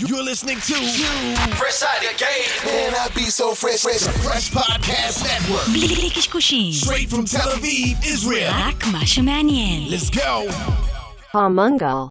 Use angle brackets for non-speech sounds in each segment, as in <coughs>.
You're listening to Fresh Out of Game. Man, I be so fresh, fresh, fresh podcast network. Straight from Tel Aviv, Israel. Let's go. Palmungal.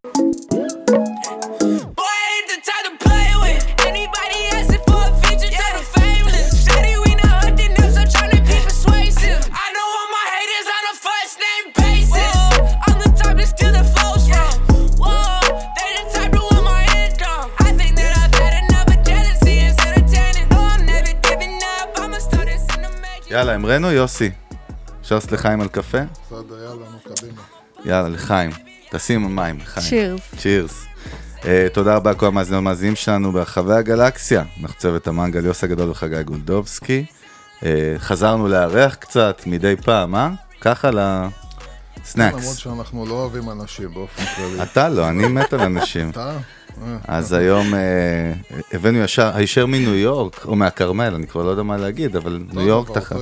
יאללה, המראנו יוסי. אפשר לעשות לחיים על קפה? בסדר, יאללה, נו, קדימה. יאללה, לחיים. תשים מים, לחיים. Cheers. צ'ירס. Uh, תודה רבה לכל המאזינים והמאזינים שלנו ברחבי הגלקסיה. אנחנו צוות המנגל יוסי הגדול וחגי גונדובסקי. Uh, חזרנו לארח קצת מדי פעם, אה? ככה למרות לסנאקס. שאנחנו לא אוהבים אנשים באופן כללי. אתה לא, אני מת על אנשים. אתה? אז היום אה, הבאנו ישר, הישר מניו יורק, או מהכרמל, אני כבר לא יודע מה להגיד, אבל ניו יורק תכלס.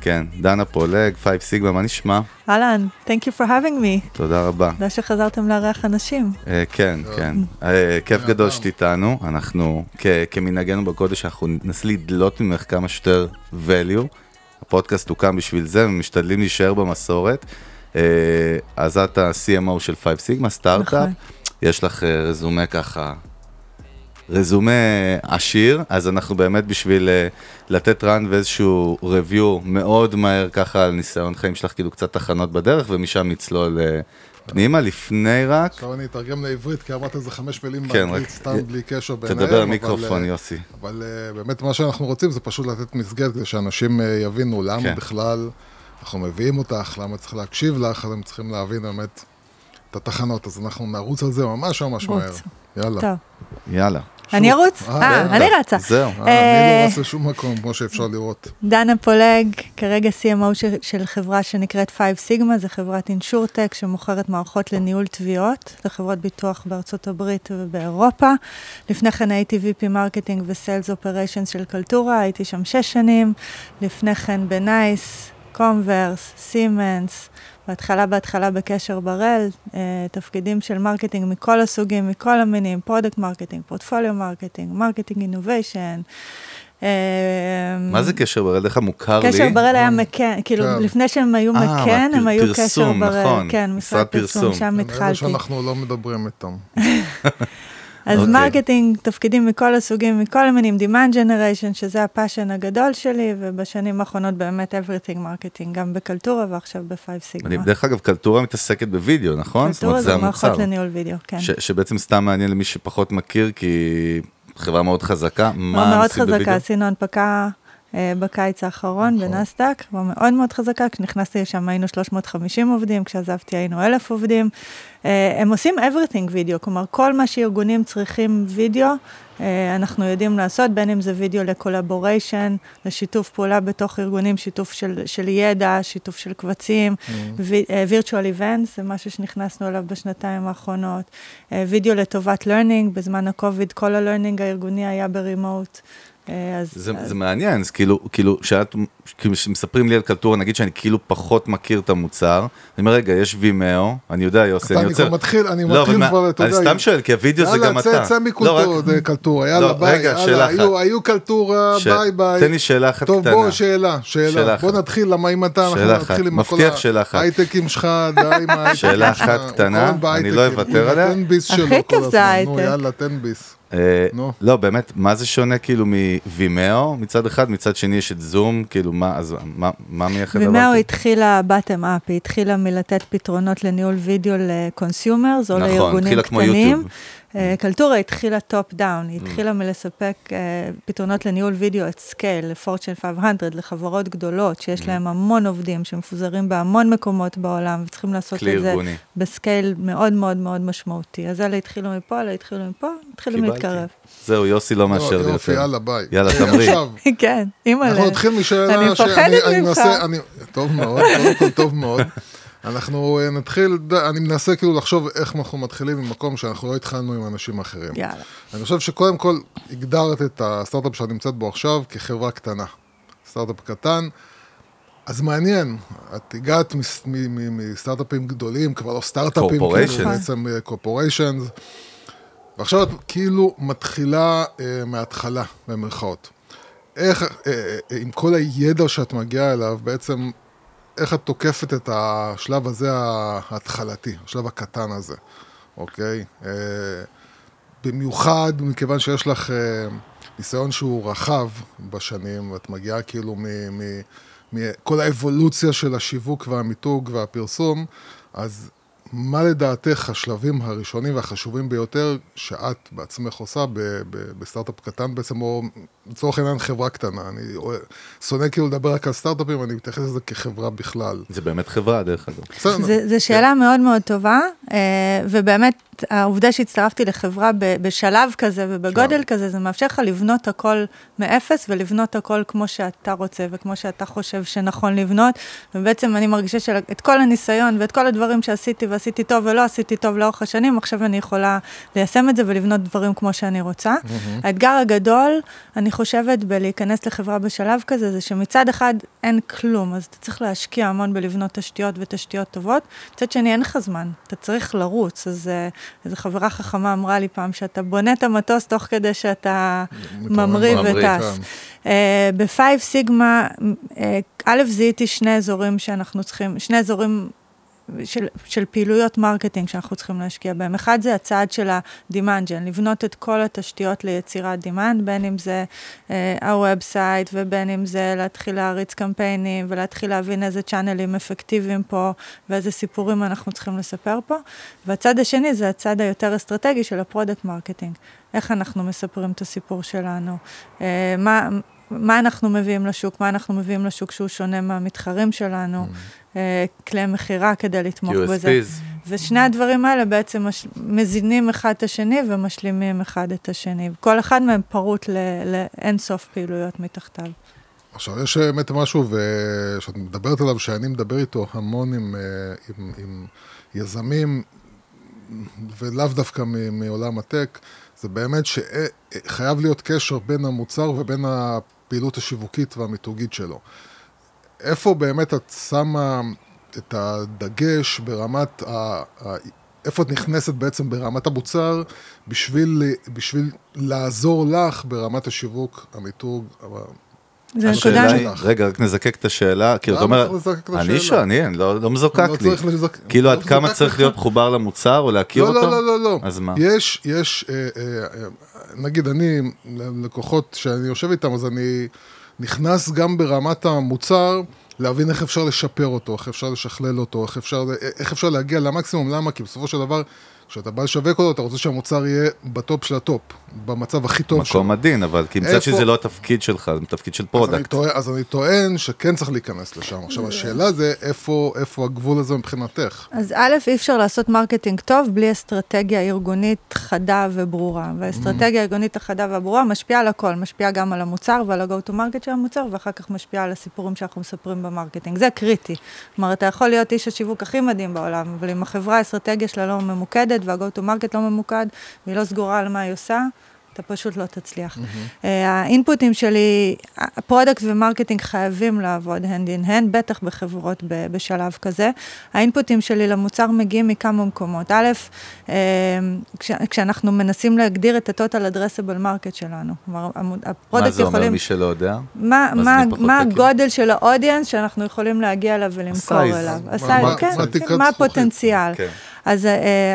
כן, דנה פולג, Five Sigma, מה נשמע? אהלן, thank you for having me. תודה רבה. תודה שחזרתם לארח אנשים. אה, כן, כן. אה, כיף גדול שאת איתנו. אנחנו, כמנהגנו בקודש, אנחנו ננסה לדלות ממך כמה שיותר value. הפודקאסט הוקם בשביל זה, ומשתדלים להישאר במסורת. אז את ה-CMO של 5 סיגמה, סטארט-אפ. נכון. יש לך אה, רזומה ככה, רזומה עשיר, אז אנחנו באמת בשביל אה, לתת רן ואיזשהו review מאוד מהר ככה על ניסיון חיים שלך, כאילו קצת תחנות בדרך, ומשם נצלול אה, פנימה. לפני רק, עכשיו אני אתרגם לעברית, כי אמרת איזה חמש מילים כן, באנגלית, רק- סתם בלי קשר ביניהם. תדבר אבל, למיקרופון, אה, יוסי. אבל באמת מה שאנחנו רוצים זה פשוט לתת מסגרת כדי שאנשים יבינו למה כן. בכלל אנחנו מביאים אותך, למה צריך להקשיב לך, אז הם צריכים להבין באמת את התחנות. אז אנחנו נרוץ על זה ממש ממש. מהר. יאללה. טוב. יאללה. אני ארוץ? אה, אה. אני רצה. זהו. אה, אה, אני לא רץ לשום מקום, כמו שאפשר לראות. דנה פולג, כרגע CMO של, של חברה שנקראת 5 סיגמה, זו חברת InsurTech שמוכרת מערכות לניהול תביעות לחברות ביטוח בארצות הברית ובאירופה. לפני כן הייתי VP marketing ו sales operations של קלטורה, הייתי שם שש שנים. לפני כן בנייס, קומברס, סימנס. בהתחלה, בהתחלה בקשר בראל, אה, תפקידים של marketing מכל הסוגים, מכל המינים, product marketing, portfolio marketing, marketing innovation. מה זה קשר ברד? איך מוכר לי? קשר בראל היה מקן, כאילו כן. לפני שהם היו אה, מקן, הם היו קשר פרסום, בראל. נכון, כן, משרד פרסום, פרסום. שם התחלתי. שאנחנו לא מדברים איתם. <laughs> אז אוקיי. marketing, תפקידים מכל הסוגים, מכל המינים, demand generation, שזה ה passion הגדול שלי, ובשנים האחרונות באמת everything marketing, גם בקלטורה ועכשיו ב-5 סיגמה. מדהים. דרך אגב, קלטורה מתעסקת בווידאו, נכון? קלטורה זה. מערכות לניהול וידאו, כן. ש- שבעצם סתם מעניין למי שפחות מכיר, כי חברה מאוד חזקה. מה מאוד חזקה? עשינו הנפקה בקיץ האחרון נכון. בנסדק, כבר מאוד מאוד חזקה, כשנכנסתי לשם היינו 350 עובדים, כשעזבתי היינו 1,000 עובדים. אה, הם עושים everything וידאו, כלומר כל מה שארגונים צריכים וידאו, אה, אנחנו יודעים לעשות, בין אם זה וידאו לקולבוריישן, לשיתוף פעולה בתוך ארגונים, שיתוף של, של ידע, שיתוף של קבצים, וי- אה, virtual events, זה משהו שנכנסנו אליו בשנתיים האחרונות, אה, וידאו לטובת learning, בזמן הקוביד כל ה-learning הארגוני היה ברימוט. אה, אז, זה, אז זה מעניין, אז כאילו, כאילו, שאת, כאילו, שמספרים לי על קלטורה, נגיד שאני כאילו פחות מכיר את המוצר, אני אומר, רגע, יש וימאו, אני יודע, יוסי, אתה, אני אני רוצה... כבר מתחיל, אני לא, מתחיל כבר, אתה אני יודע. סתם שואל, כי הווידאו זה גם יאללה, אתה. צא, צא לא, מקולטורה, רק- זה קלטורה, יאללה, לא, ביי, רגע, שאלה יאללה, אחת. היו, היו קלטורה, ש- ביי ביי. תן לי שאלה אחת טוב, קטנה. בוא, שאלה, שאלה שאלה. אחת. בוא נתחיל, למה אם אתה, אנחנו שאלה. נתחיל עם כל שאלה. ההייטקים שלך, די עם ההייטקים שאלה שלך. אחת קטנה. אני לא אוותר עליה. תן ביס הכי שלו כל זה הזמן, נו. יאללה, תן ביס. אה, נו. לא, באמת, מה זה שונה כאילו מ Vimeo מצד אחד, מצד שני יש את זום, כאילו מה, אז מה, מה מייחד דבר כזה? התחילה bottom up, היא התחילה מלתת פתרונות לניהול וידאו ל consumers או נכון, לארגונים התחילה כמו קטנים. יוטיוב. אה, קלטורה התחילה top down, היא Mm. התחילה מלספק אה, פתרונות לניהול וידאו at scale, ל Fortune 500, לחברות גדולות Mm. שיש להם המון עובדים שמפוזרים בהמון מקומות בעולם וצריכים לעשות את זה. ב scale מאוד מאוד מאוד משמעותי. אז אלה התחילו מפה, אלה התחילו מפה, התחילו. להתקרב. זהו, יוסי לא מאשר לי יופי, יותר. יאללה, ביי. יאללה, אה, תמריא. עכשיו, <laughs> כן, אימא'לה. אנחנו נתחיל משאלה אני מפחדת אני ממך. טוב מאוד, קודם כל טוב מאוד. אנחנו אה, נתחיל, אני מנסה כאילו לחשוב איך אנחנו מתחילים ממקום שאנחנו לא התחלנו עם אנשים אחרים. יאללה. אני חושב שקודם כל הגדרת את הסטארט-אפ שאת נמצאת בו עכשיו כחברה קטנה. סטארט-אפ קטן. אז מעניין, את הגעת מסטארט-אפים גדולים, כבר לא סטארט-אפים. כאילו בעצם קורפוריישנס, ועכשיו את כאילו מתחילה אה, מההתחלה, במרכאות. איך, אה, אה, עם כל הידע שאת מגיעה אליו, בעצם, איך את תוקפת את השלב הזה ההתחלתי, השלב הקטן הזה, אוקיי? אה, במיוחד מכיוון שיש לך אה, ניסיון שהוא רחב בשנים, ואת מגיעה כאילו מכל האבולוציה של השיווק והמיתוג והפרסום, אז מה לדעתך השלבים הראשונים והחשובים ביותר שאת בעצמך עושה ב- ב- בסטארט-אפ קטן בעצם, או לצורך העניין חברה קטנה? אני שונא כאילו לדבר רק על סטארט-אפים, אני מתייחס לזה כחברה בכלל. זה באמת חברה, דרך אגב. זו שאלה מאוד מאוד טובה, אה, ובאמת, העובדה שהצטרפתי לחברה ב- בשלב כזה ובגודל. כזה, זה מאפשר לך לבנות הכל מאפס, ולבנות הכל כמו שאתה רוצה וכמו שאתה חושב שנכון לבנות, ובעצם אני מרגישה שאת כל הניסיון ואת כל הדברים שעשיתי ועשיתי טוב ולא עשיתי טוב לאורך השנים, עכשיו אני יכולה ליישם את זה ולבנות דברים כמו שאני רוצה. האתגר הגדול, אני חושבת, בלהיכנס לחברה בשלב כזה, זה שמצד אחד אין כלום, אז אתה צריך להשקיע המון בלבנות תשתיות ותשתיות טובות, מצד שני אין לך זמן, אתה צריך לרוץ, אז אה, איזו חברה חכמה אמרה לי פעם, שאתה בונה את המטוס תוך כדי שאתה ממריא וטס. אה, בפייב סיגמה, אה, א', זיהיתי שני אזורים שאנחנו צריכים, שני אזורים של, של פעילויות marketing שאנחנו צריכים להשקיע בהם. אחד זה הצעד של ה-demand gen, לבנות את כל התשתיות ליצירת demand, בין אם זה אה, ה-website ובין אם זה להתחיל להריץ קמפיינים ולהתחיל להבין איזה צ'אנלים אפקטיביים פה ואיזה סיפורים אנחנו צריכים לספר פה. והצד השני זה הצד היותר אסטרטגי של ה product marketing. איך אנחנו מספרים את הסיפור שלנו, אה, מה... מה אנחנו מביאים לשוק, מה אנחנו מביאים לשוק שהוא שונה מהמתחרים שלנו, אה, כלי מכירה כדי לתמוך בזה. QSPs. ושני הדברים האלה בעצם מש... מזינים אחד את השני ומשלימים אחד את השני. כל אחד מהם פרוט ל... לאינסוף פעילויות מתחתיו. עכשיו, יש באמת משהו ו- שאת מדברת עליו, שאני מדבר איתו המון עם, אה, עם, עם יזמים, ולאו דווקא מ- מעולם הטק, זה באמת שחייב להיות קשר בין המוצר ובין הפעילות השיווקית והמיתוגית שלו. איפה באמת את שמה את הדגש ברמת, ה... איפה את נכנסת בעצם ברמת המוצר בשביל, בשביל לעזור לך ברמת השיווק, המיתוג, זה השאלה נקודה... רגע, רק נזקק את השאלה, כאילו, אתה אומר, אני? שואל, אני אין, לא לא מזוקק לא לי. כאילו, לא עד כמה מזוקק צריך לך. להיות מחובר למוצר או להכיר לא, אותו? לא, לא, לא, לא. אז מה? יש, יש, אה, אה, אה, נגיד אני, לקוחות שאני יושב איתם, אז אני נכנס גם ברמת המוצר, להבין איך אפשר לשפר אותו, איך אפשר לשכלל אותו, איך אפשר, איך אפשר להגיע למקסימום, למה? כי בסופו של דבר, כשאתה בא לשווק אותו, אתה רוצה שהמוצר יהיה בטופ של הטופ, במצב הכי טוב שלו. מקום עדין, אבל כי מצד שזה לא התפקיד שלך, זה תפקיד של אז אני, product. טוען, אז אני טוען שכן צריך להיכנס לשם. עכשיו, השאלה זה איפה, איפה הגבול הזה מבחינתך. אז א', אי אפשר לעשות marketing טוב בלי אסטרטגיה ארגונית חדה וברורה. והאסטרטגיה הארגונית החדה והברורה משפיעה על הכל, משפיעה גם על המוצר ועל ה-go-to-market של המוצר, ואחר כך משפיעה על הסיפורים שאנחנו מספרים ב marketing. זה קריטי. כלומר, אתה יכול להיות איש השיווק הכי מדהים בעולם, אבל אם החברה, האסטרטגיה שלה לא ממוקדת וה-go-to-market לא ממוקד, והיא לא סגורה על מה היא עושה, אתה פשוט לא תצליח. Mm-hmm. האינפוטים שלי, ה product ו marketing חייבים לעבוד hand in hand, בטח בחברות ב- בשלב כזה. האינפוטים שלי למוצר מגיעים מכמה מקומות. א', אה, כש, כשאנחנו מנסים להגדיר את ה-total addressable market שלנו. כלומר, המו- מה ה product זה אומר, יכולים... מי שלא יודע? מה, מה, מה. הגודל של ה audience שאנחנו יכולים להגיע אליו ולמכור. אליו? מה- ה size, מה- כן, מה כן, מה? הפוטנציאל. כן. אז uh,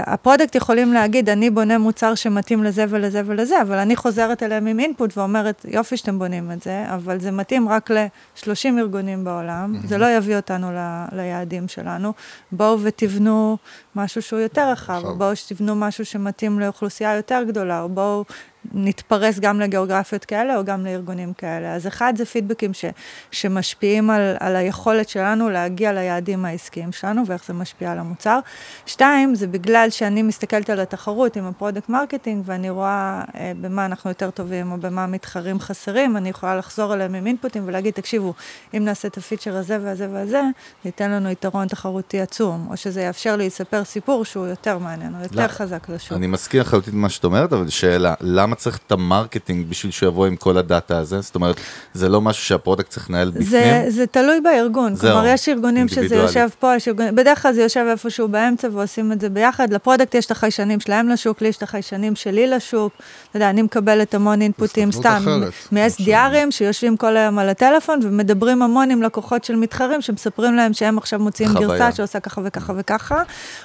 ה product יכולים להגיד, אני בונה מוצר שמתאים לזה ולזה ולזה, אבל אני חוזרת אליהם עם input ואומרת, יופי שאתם בונים את זה, אבל זה מתאים רק ל-30 ארגונים בעולם, זה לא יביא אותנו ל- ליעדים שלנו. בואו ותבנו משהו שהוא יותר רחב, רחב. או בואו שתבנו משהו שמתאים לאוכלוסייה יותר גדולה, או בואו נתפרס גם לגיאוגרפיות כאלה או גם לארגונים כאלה. אז אחד זה פידבקים ש, שמשפיעים על, על היכולת שלנו להגיע ליעדים העסקיים שלנו ואיך זה משפיע על המוצר. שתיים, זה בגלל שאני מסתכלת על התחרות עם ה product marketing ואני רואה אה, במה אנחנו יותר טובים או במה מתחרים חסרים, אני יכולה לחזור אליהם עם אינפוטים ולהגיד, תקשיבו, אם נעשה את הפיצ'ר הזה והזה והזה, זה ייתן לנו יתרון תחרותי עצום, או שזה יאפשר לי לספר סיפור שהוא יותר מעניין, הוא יותר לא, חזק לשוק. אני מסכים לחלוטין מה שאת אומרת, אבל שאלה, למה צריך את ה marketing בשביל שהוא יבוא עם כל הדאטה הזה? זאת אומרת, זה לא משהו שה product צריך לנהל בפנים? זה, זה תלוי בארגון, זהו, כלומר יש ארגונים שזה. יושב פה, יש ארגונים, בדרך כלל זה יושב איפשהו באמצע ועושים את זה ביחד, ל product יש את החיישנים שלהם לשוק, לי יש את החיישנים שלי לשוק, אתה יודע, אני מקבלת המון אינפוטים סתם, מ-SDRים שיושבים כל היום על הטלפון ומדברים המון עם לקוחות של מתחרים שמספרים להם שהם עכשיו מוציאים. גרסה שעושה ככה וככה וככה,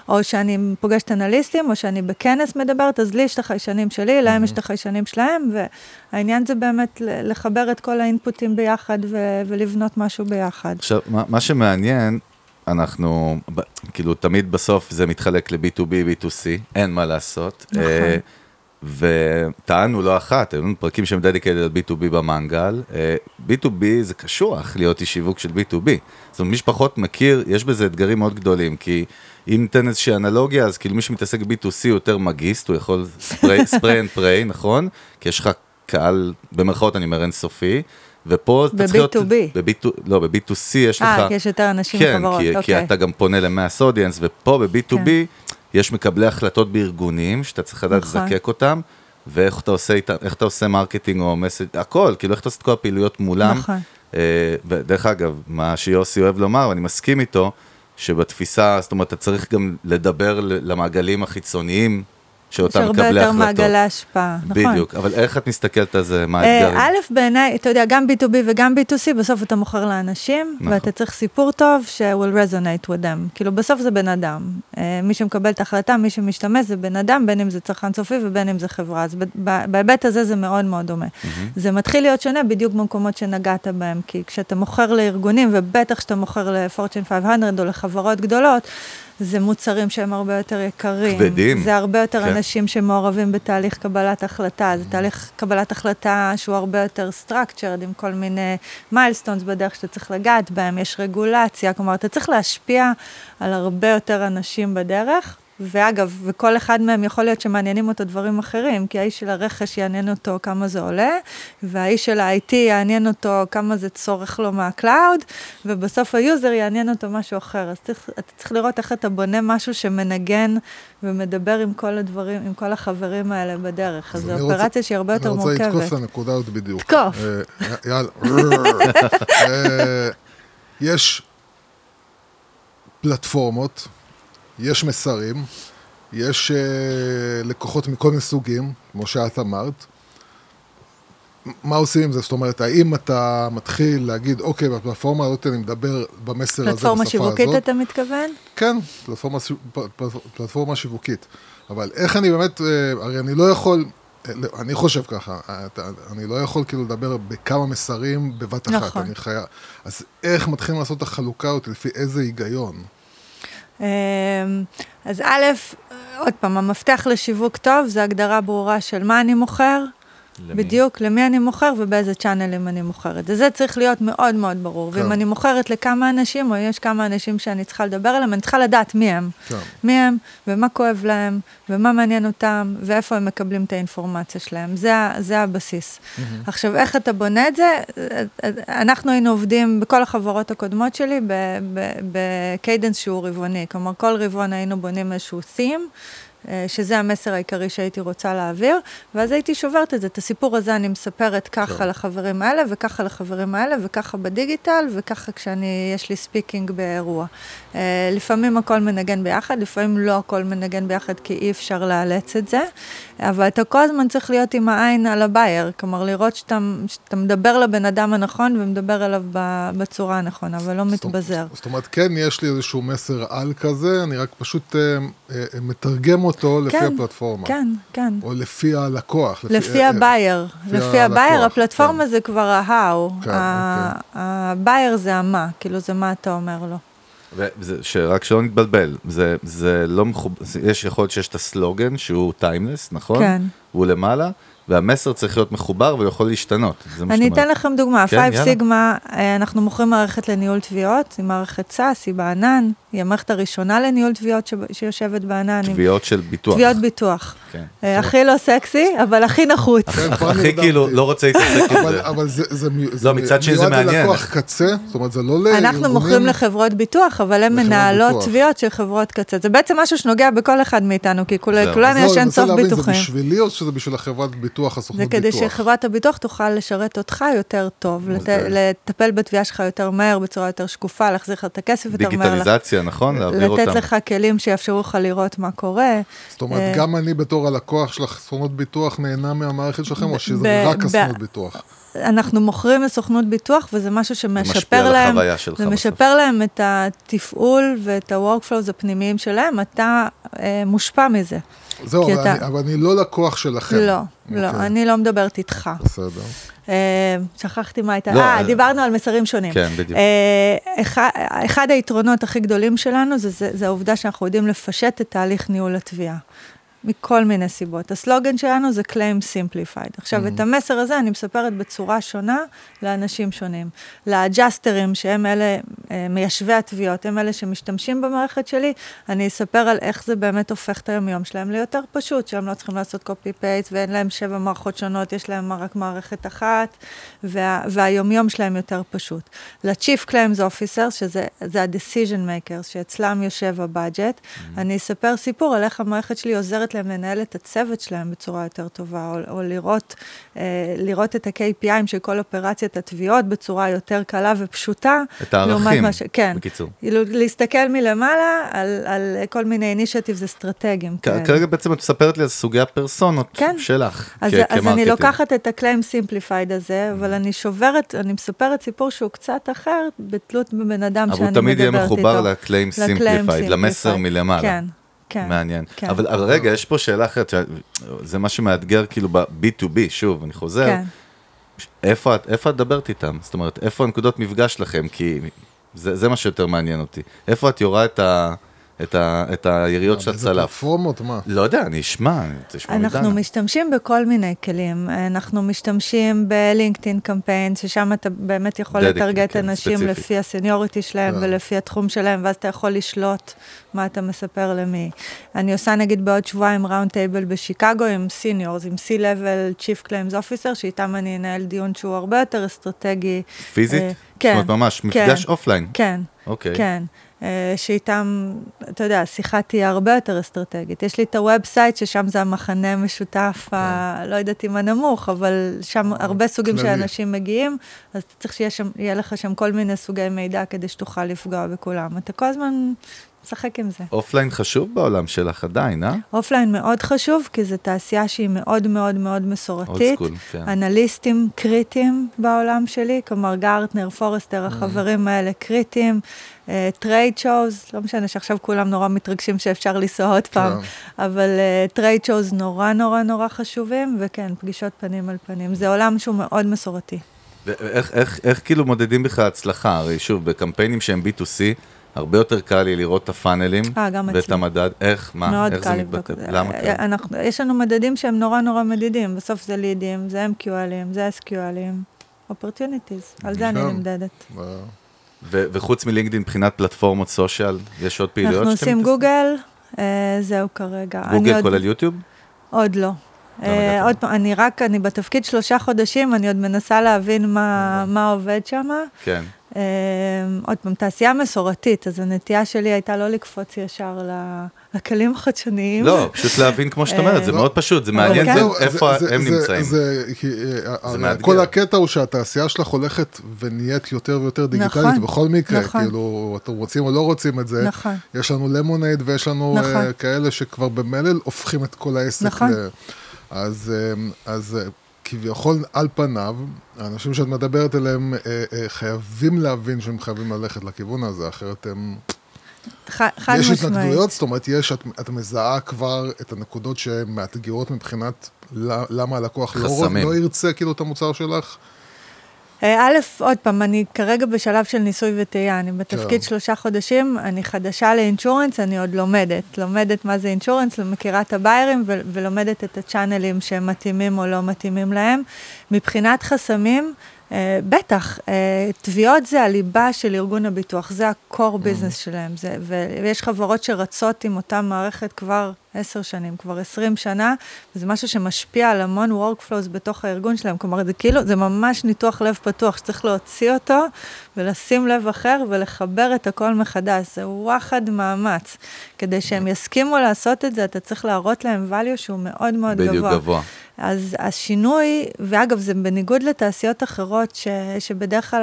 או שאני פוגשת אנליסטים, או שאני בכנס מדברת, אז לי יש את החיישנים שלי, להם יש את החיישנים שלהם, והעניין זה באמת לחבר את כל האינפוטים ביחד ו- ולבנות משהו ביחד. עכשיו, מה, מה שמעניין, אנחנו, כאילו, תמיד בסוף זה מתחלק ל-B2B, B2C, אין מה לעשות. נכון. אה, וטענו לא אחת, היו לנו פרקים שהם דדיקטד על B2B במנגל. אה, B2B זה קשוח להיות איש שיווק של B2B. זאת אומרת, מי שפחות מכיר, יש בזה אתגרים מאוד גדולים, כי אם ניתן איזושהי אנלוגיה, אז כאילו מי שמתעסק ב-B2C הוא יותר מגיסט, הוא יכול spray and pray, נכון? כי יש לך קהל, במרכאות אני אומר אינסופי, ופה אתה צריך להיות... ב-B2B. ב-B2, לא, ב-B2C יש לך... אה, כי יש יותר אנשים כן, כי, כי אוקיי. אתה גם פונה ל mass audience, ופה ב-B2B כן. יש מקבלי החלטות בארגונים, שאתה צריך לדעת נכון. לזקק אותם, ואיך אתה עושה איך אתה עושה marketing או מסד, הכל, כאילו איך אתה עושה את כל הפעילויות מולם. נכון. אה, ודרך אגב, מה שיוסי אוהב לומר, ואני מסכים איתו, שבתפיסה, זאת אומרת, אתה צריך גם לדבר למעגלים החיצוניים של יש אותם הרבה מקבלי יותר החלטות. מעגלי השפעה, נכון. בדיוק, אבל איך את מסתכלת על זה, מה אה, האתגרים? א', בעיניי, אתה יודע, גם B2B וגם B2C, בסוף אתה מוכר לאנשים, נכון. ואתה צריך סיפור טוב ש-will resonate with them. כאילו, בסוף זה בן אדם. אה, מי שמקבל את ההחלטה, מי שמשתמש זה בן אדם, בין אם זה צרכן סופי ובין אם זה חברה. אז בהיבט הזה זה מאוד מאוד דומה. זה מתחיל להיות שונה בדיוק במקומות שנגעת בהם, כי כשאתה מוכר לארגונים, ובטח כשאתה מוכר ל-Fortune 500 או לחברות גדולות, זה מוצרים שהם הרבה יותר יקרים. כבדים. זה הרבה יותר כן. אנשים שמעורבים בתהליך קבלת החלטה. זה תהליך קבלת החלטה שהוא הרבה יותר structured, עם כל מיני מיילסטונס בדרך שאתה צריך לגעת בהם, יש רגולציה, כלומר, אתה צריך להשפיע על הרבה יותר אנשים בדרך. ואגב, וכל אחד מהם יכול להיות שמעניינים אותו דברים אחרים, כי האיש של הרכש יעניין אותו כמה זה עולה, והאיש של ה-IT יעניין אותו כמה זה צורך לו מה cloud, ובסוף ה user יעניין אותו משהו אחר. אז צריך, אתה צריך לראות איך אתה בונה משהו שמנגן ומדבר עם כל הדברים, עם כל החברים האלה בדרך. אז זו אופרציה רוצה- שהיא הרבה יותר אני רוצה לתקוף מורכבת. את הנקודה הזאת בדיוק. תקוף. אה, יאללה. אה, יש פלטפורמות, יש מסרים, יש אה, לקוחות מכל מיני סוגים, כמו שאת אמרת. מה עושים עם זה? זאת אומרת, האם אתה מתחיל להגיד, אוקיי, בפלטפורמה הזאת אני מדבר במסר הזה, בשפה הזאת? פלטפורמה שיווקית אתה מתכוון? כן, פלטפורמה, פלטפורמה שיווקית. אבל איך אני באמת, אה, הרי אני לא יכול, אה, לא, אני חושב ככה, אני לא יכול כאילו לדבר בכמה מסרים בבת אחת, נכון. אני חייב, אז איך מתחילים לעשות את החלוקה הזאת, לפי איזה היגיון? אמ, אז א', עוד פעם, המפתח לשיווק טוב זה הגדרה ברורה של מה אני מוכר, למי? בדיוק, למי אני מוכר ובאיזה צ'אנלים אני מוכרת. וזה צריך להיות מאוד מאוד ברור. כן. ואם אני מוכרת לכמה אנשים, או יש כמה אנשים שאני צריכה לדבר עליהם, אני צריכה לדעת מי הם. כן. מי הם, ומה כואב להם, ומה מעניין אותם, ואיפה הם מקבלים את האינפורמציה שלהם. זה, זה הבסיס. עכשיו, איך אתה בונה את זה? אנחנו היינו עובדים בכל החברות הקודמות שלי ב- ב- ב-cadence שהוא רבעוני. כלומר, כל רבעון היינו בונים איזשהו theme. אה, שזה המסר העיקרי שהייתי רוצה להעביר, ואז הייתי שוברת את זה. את הסיפור הזה אני מספרת ככה לחברים האלה, וככה לחברים האלה, וככה בדיגיטל, וככה כשאני, יש לי speaking באירוע. אה, לפעמים הכל מנגן ביחד, לפעמים לא הכל מנגן ביחד, כי אי אפשר לאלץ את זה, אבל אתה כל הזמן צריך להיות עם העין על ה buyer, כלומר לראות שאתה, שאתה מדבר לבן אדם הנכון ומדבר אליו בצורה הנכונה, אבל לא מתבזר. זאת אומרת, כן, יש לי איזשהו מסר על כזה, אני רק פשוט אה, מתרגם אותו לפי כן, הפלטפורמה. כן, כן. או לפי הלקוח. לפי אה, ה buyer, לפי לפי ה buyer, הלקוח, הפלטפורמה כן. זה כבר ההאו, כן, ה- ה buyer זה המה, כאילו זה מה אתה אומר לו. וזה, שרק שלא נתבלבל, זה, זה לא מחוב... יש יכול להיות שיש את הסלוגן שהוא טיימלס, נכון? כן. הוא למעלה, והמסר צריך להיות מחובר והוא יכול להשתנות. אני אתן. לכם דוגמה, כן, 5 יאללה. סיגמה, אה, אנחנו מוכרים מערכת לניהול תביעות, היא מערכת SaaS, היא בענן, היא המערכת הראשונה לניהול תביעות ש- שיושבת בענן. עם- תביעות של ביטוח. תביעות ביטוח. כן. אה, הכי לא סקסי, אבל הכי נחוץ. הכי. כאילו, לא רוצה להתעסק עם אבל, זה. אבל זה, זה, מי- זה לא, מצד שני זה מיועד מעניין. ללקוח קצה, זאת אומרת, זה לא לארגונים. אנחנו מוכרים לחברות ביטוח, אבל הן מנהלות. תביעות של חברות קצה. זה בעצם משהו שנוגע בכל אחד מאיתנו, כי. כולנו לא, יש אני אין סוף להבין, זה ביטוחים. בשבילי או שזה בשביל החברת ביטוח, הסוכנות זה ביטוח? כדי שחברת הביטוח תוכל לשרת אותך יותר טוב, לת- אוקיי. לטפל בתביעה שלך יותר מהר, בצורה יותר שקופה, להחזיר לך את הכסף יותר מהר. דיגיטליזציה, נכון? להעביר אותם. לתת לך כלים שיאפשרו לך לראות מה קורה. זאת אומרת, אה, גם אני בתור הלקוח של הסוכנות ביטוח נהנה מהמערכת שלכם, או שזה רק הסוכנות ביטוח? אנחנו מוכרים לסוכנות ביטוח, וזה משהו משפיע שמשפר על להם, החוויה שלך זה. משפר להם את התפעול ואת ה-workflows הפנימיים שלהם, אתה אה, מושפע מזה. זהו, אבל אתה- אני- אבל אני לא לקוח שלכם. לא, לא, אוקיי. אני לא מדברת איתך. בסדר. אה, שכחתי מה הייתה, לא, אה, אה, דיברנו על מסרים שונים. כן, בדיוק. אה, אחד, אחד היתרונות הכי גדולים שלנו זה, זה, זה העובדה שאנחנו יודעים לפשט את תהליך ניהול התביעה. מכל מיני סיבות. הסלוגן שלנו זה Claim Simplified. עכשיו, את המסר הזה אני מספרת בצורה שונה לאנשים שונים. לאג'סטרים, שהם אלה אה, מיישבי התביעות, הם אלה שמשתמשים במערכת שלי, אני אספר על איך זה באמת הופך את היומיום שלהם ליותר פשוט, שהם לא צריכים לעשות copy-paste ואין להם שבע מערכות שונות, יש להם רק מערכת אחת, וה, והיומיום שלהם יותר פשוט. ל-Chief Claims Officer, שזה זה ה-Decision Makers, שאצלם יושב הבאג'ט, אני אספר סיפור על איך המערכת שלי עוזרת להם לנהל את הצוות שלהם בצורה יותר טובה, או, או לראות, אה, לראות את ה-KPIים של כל אופרציית התביעות בצורה יותר קלה ופשוטה. את הערכים, לעומת מה ש... כן. בקיצור. כאילו, להסתכל מלמעלה על, על כל מיני אינישטיבס אסטרטגיים. כ- כאלה. כרגע בעצם את מספרת לי על סוגי הפרסונות כן. שלך. אז, כ- אז אני. לוקחת את ה-claim simplified הזה, אבל אני שוברת, אני מספרת סיפור שהוא קצת אחר, בתלות בבן אדם שאני אבל מדברת הוא איתו. תמיד יהיה מחובר ל-claim simplified, למסר. מלמעלה. כן, כן. מעניין. כן. אבל רגע, יש פה שאלה אחרת, זה מה שמאתגר כאילו ב-B2B, שוב, אני חוזר. כן. איפה איפה את מדברת איתם? זאת אומרת, איפה הנקודות מפגש שלכם? כי זה, זה מה שיותר מעניין אותי. איפה את יורה את, ה, את, ה, את היריות של איזה הצלף? פלטפורמות, מה? לא יודע, אני אשמע, רוצה לשמוע אנחנו מדנה. משתמשים בכל מיני כלים. אנחנו משתמשים בלינקדאין קמפיין, ששם אתה באמת יכול לטרגט כן, אנשים ספציפי. לפי הסניוריטי שלהם כן. ולפי התחום שלהם, ואז אתה יכול לשלוט מה אתה מספר למי. אני עושה נגיד בעוד שבועיים round table בשיקגו עם seniors, עם C-Level Chief Claims Officer, שאיתם אני אנהל דיון שהוא הרבה יותר אסטרטגי. פיזית? אה, זאת כן. אומרת, ממש, כן, מפגש offline. כן. אוקיי. כן, אה, שאיתם, אתה יודע, השיחה תהיה הרבה יותר אסטרטגית. יש לי את ה website, ששם זה המכנה המשותף, ה... לא יודעת אם הנמוך, אבל שם הרבה סוגים של. אנשים מגיעים, אז אתה צריך שיהיה לך שם כל מיני סוגי מידע כדי שתוכל לפגוע בכולם. אתה כל הזמן משחק עם זה. offline חשוב בעולם שלך עדיין, אה? offline מאוד חשוב, כי זו תעשייה שהיא מאוד מאוד מאוד מסורתית. Old school, כן. אנליסטים קריטיים בעולם שלי, כלומר גרטנר, פורסטר, החברים האלה קריטיים, trade shows, לא משנה שעכשיו כולם נורא מתרגשים שאפשר לנסוע עוד פעם, אבל trade shows נורא נורא נורא חשובים, וכן, פגישות פנים על פנים. זה עולם שהוא מאוד מסורתי. ואיך איך, איך כאילו מודדים בכלל הצלחה? הרי שוב, בקמפיינים שהם B2C, הרבה יותר קל לי לראות את הפאנלים אה, גם ואת אצלי. המדד. איך? מה? מאוד איך קל זה מתבטא? למה אה, קל? אנחנו, יש לנו מדדים שהם נורא נורא מדידים, בסוף זה לידים, זה MQLים, זה SQLים, opportunities, על זה אני כן. נמדדת. ו- וחוץ מלינקדאין, מבחינת פלטפורמות סושיאל, יש עוד פעילויות אנחנו שאתם עושים מתעסקים? גוגל, אה, זהו כרגע. גוגל עוד- כולל יוטיוב? עוד לא. נגעתם. אה, עוד פעם, אני רק, אני בתפקיד שלושה חודשים, אני עוד מנסה להבין מה, מה עובד שם. כן. אה, עוד פעם, תעשייה מסורתית, אז הנטייה שלי הייתה לא לקפוץ ישר לכלים החדשניים. לא, פשוט להבין כמו שאת אומרת, זה לא. מאוד פשוט, זה מעניין איפה הם נמצאים. אה. כל הקטע הוא שהתעשייה שלך הולכת ונהיית יותר ויותר דיגיטלית נכון, בכל מקרה, נכון. כאילו, אתם רוצים או לא רוצים את זה. נכון. יש לנו למונייד ויש לנו. אה, כאלה שכבר במילא הופכים את כל העסק. נכון. אז, אה, אז אה, כביכול על פניו, האנשים שאת מדברת אליהם אה, אה, חייבים להבין שהם חייבים ללכת לכיוון הזה, אחרת הם... ח- חד יש. התנגדויות, זאת אומרת, יש, את, את מזהה כבר את הנקודות שהן מאתגרות מבחינת למה הלקוח לא. לא ירצה כאילו את המוצר שלך. אה, א', עוד פעם, אני כרגע בשלב של ניסוי וטעייה, אני בתפקיד כן. שלושה חודשים, אני חדשה לאינשורנס, אני עוד לומדת. לומדת מה זה אינשורנס, מכירה את הביירים ולומדת את הצ'אנלים שהם מתאימים או לא מתאימים להם. מבחינת חסמים, בטח, אה, תביעות זה הליבה של ארגון הביטוח, זה ה-core business שלהם, זה, ויש חברות שרצות עם אותה מערכת כבר עשר שנים, כבר עשרים שנה, וזה משהו שמשפיע על המון workflows בתוך הארגון שלהם, כלומר, זה כאילו, זה ממש ניתוח לב פתוח, שצריך להוציא אותו ולשים לב אחר ולחבר את הכל מחדש, זה וואחד מאמץ. כדי שהם יסכימו לעשות את זה, אתה צריך להראות להם value שהוא מאוד מאוד גבוה. בדיוק גבוה. אז השינוי, ואגב, זה בניגוד לתעשיות אחרות, ש, שבדרך כלל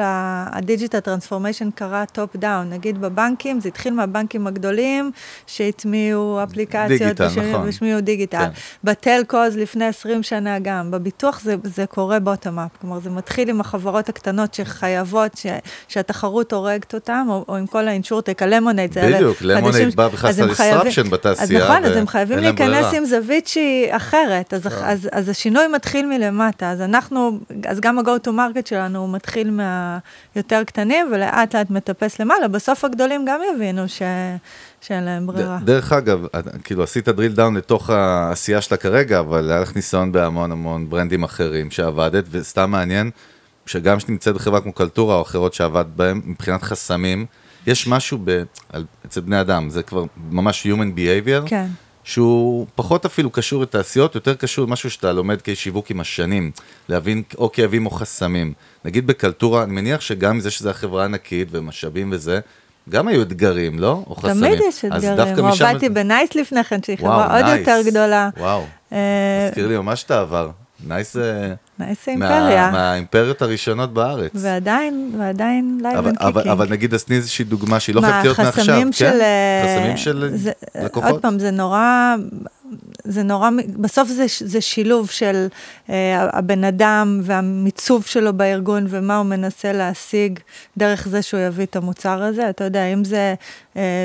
ה digital transformation קרה top down. נגיד בבנקים, זה התחיל מהבנקים הגדולים, שהטמיעו אפליקציות. דיגיטל, וש, נכון. והטמיעו דיגיטל. כן. ב telcos לפני 20 שנה גם. בביטוח זה, זה קורה bottom-up. כלומר, זה מתחיל עם החברות הקטנות שחייבות, ש, שהתחרות הורגת אותם, או, או עם כל ה insurtech, הלמונייד. זה בדיוק, למונייד בא בכלל אז לעשות disruption בתעשייה, אז נכון, אז ו- הם חייבים להיכנס. עם זווית שהיא אחרת, אז, אז, אז השינוי מתחיל מלמטה, אז אנחנו, אז גם ה-go to market שלנו מתחיל מהיותר קטנים ולאט לאט מטפס למעלה, בסוף הגדולים גם יבינו ש, שאין להם ברירה. ד- דרך אגב, כאילו עשית drill down לתוך העשייה שלה כרגע, אבל היה לך ניסיון בהמון המון ברנדים אחרים שעבדת, וסתם מעניין, שגם שנמצאת בחברה כמו קלטורה או אחרות שעבדת בהם, מבחינת חסמים, יש משהו ב, על, אצל בני אדם, זה כבר ממש human behavior, כן. שהוא פחות אפילו קשור לתעשיות, יותר קשור למשהו שאתה לומד כשיווק עם השנים, להבין או כאבים או חסמים. נגיד בקלטורה, אני מניח שגם מזה שזו החברה ענקית ומשאבים וזה, גם היו אתגרים, לא? או חסמים. תמיד יש אתגרים, או משם- עבדתי בנייס לפני כן, שהיא חברה עוד נייס. יותר גדולה. וואו, אה, הזכיר לי ממש את העבר. נייס מה- אימפריה. מהאימפריות הראשונות בארץ. ועדיין, ועדיין לייב אבל, and אבל, kicking. אבל נגיד תני איזושהי דוגמה שהיא לא חייבת להיות מעכשיו, חסמים של... כן? אה, חסמים של זה- לקוחות. עוד פעם, זה נורא, זה נורא, בסוף זה, זה שילוב של אה, הבן אדם והמיצוב שלו בארגון ומה הוא מנסה להשיג דרך זה שהוא יביא את המוצר הזה. אתה יודע, אם זה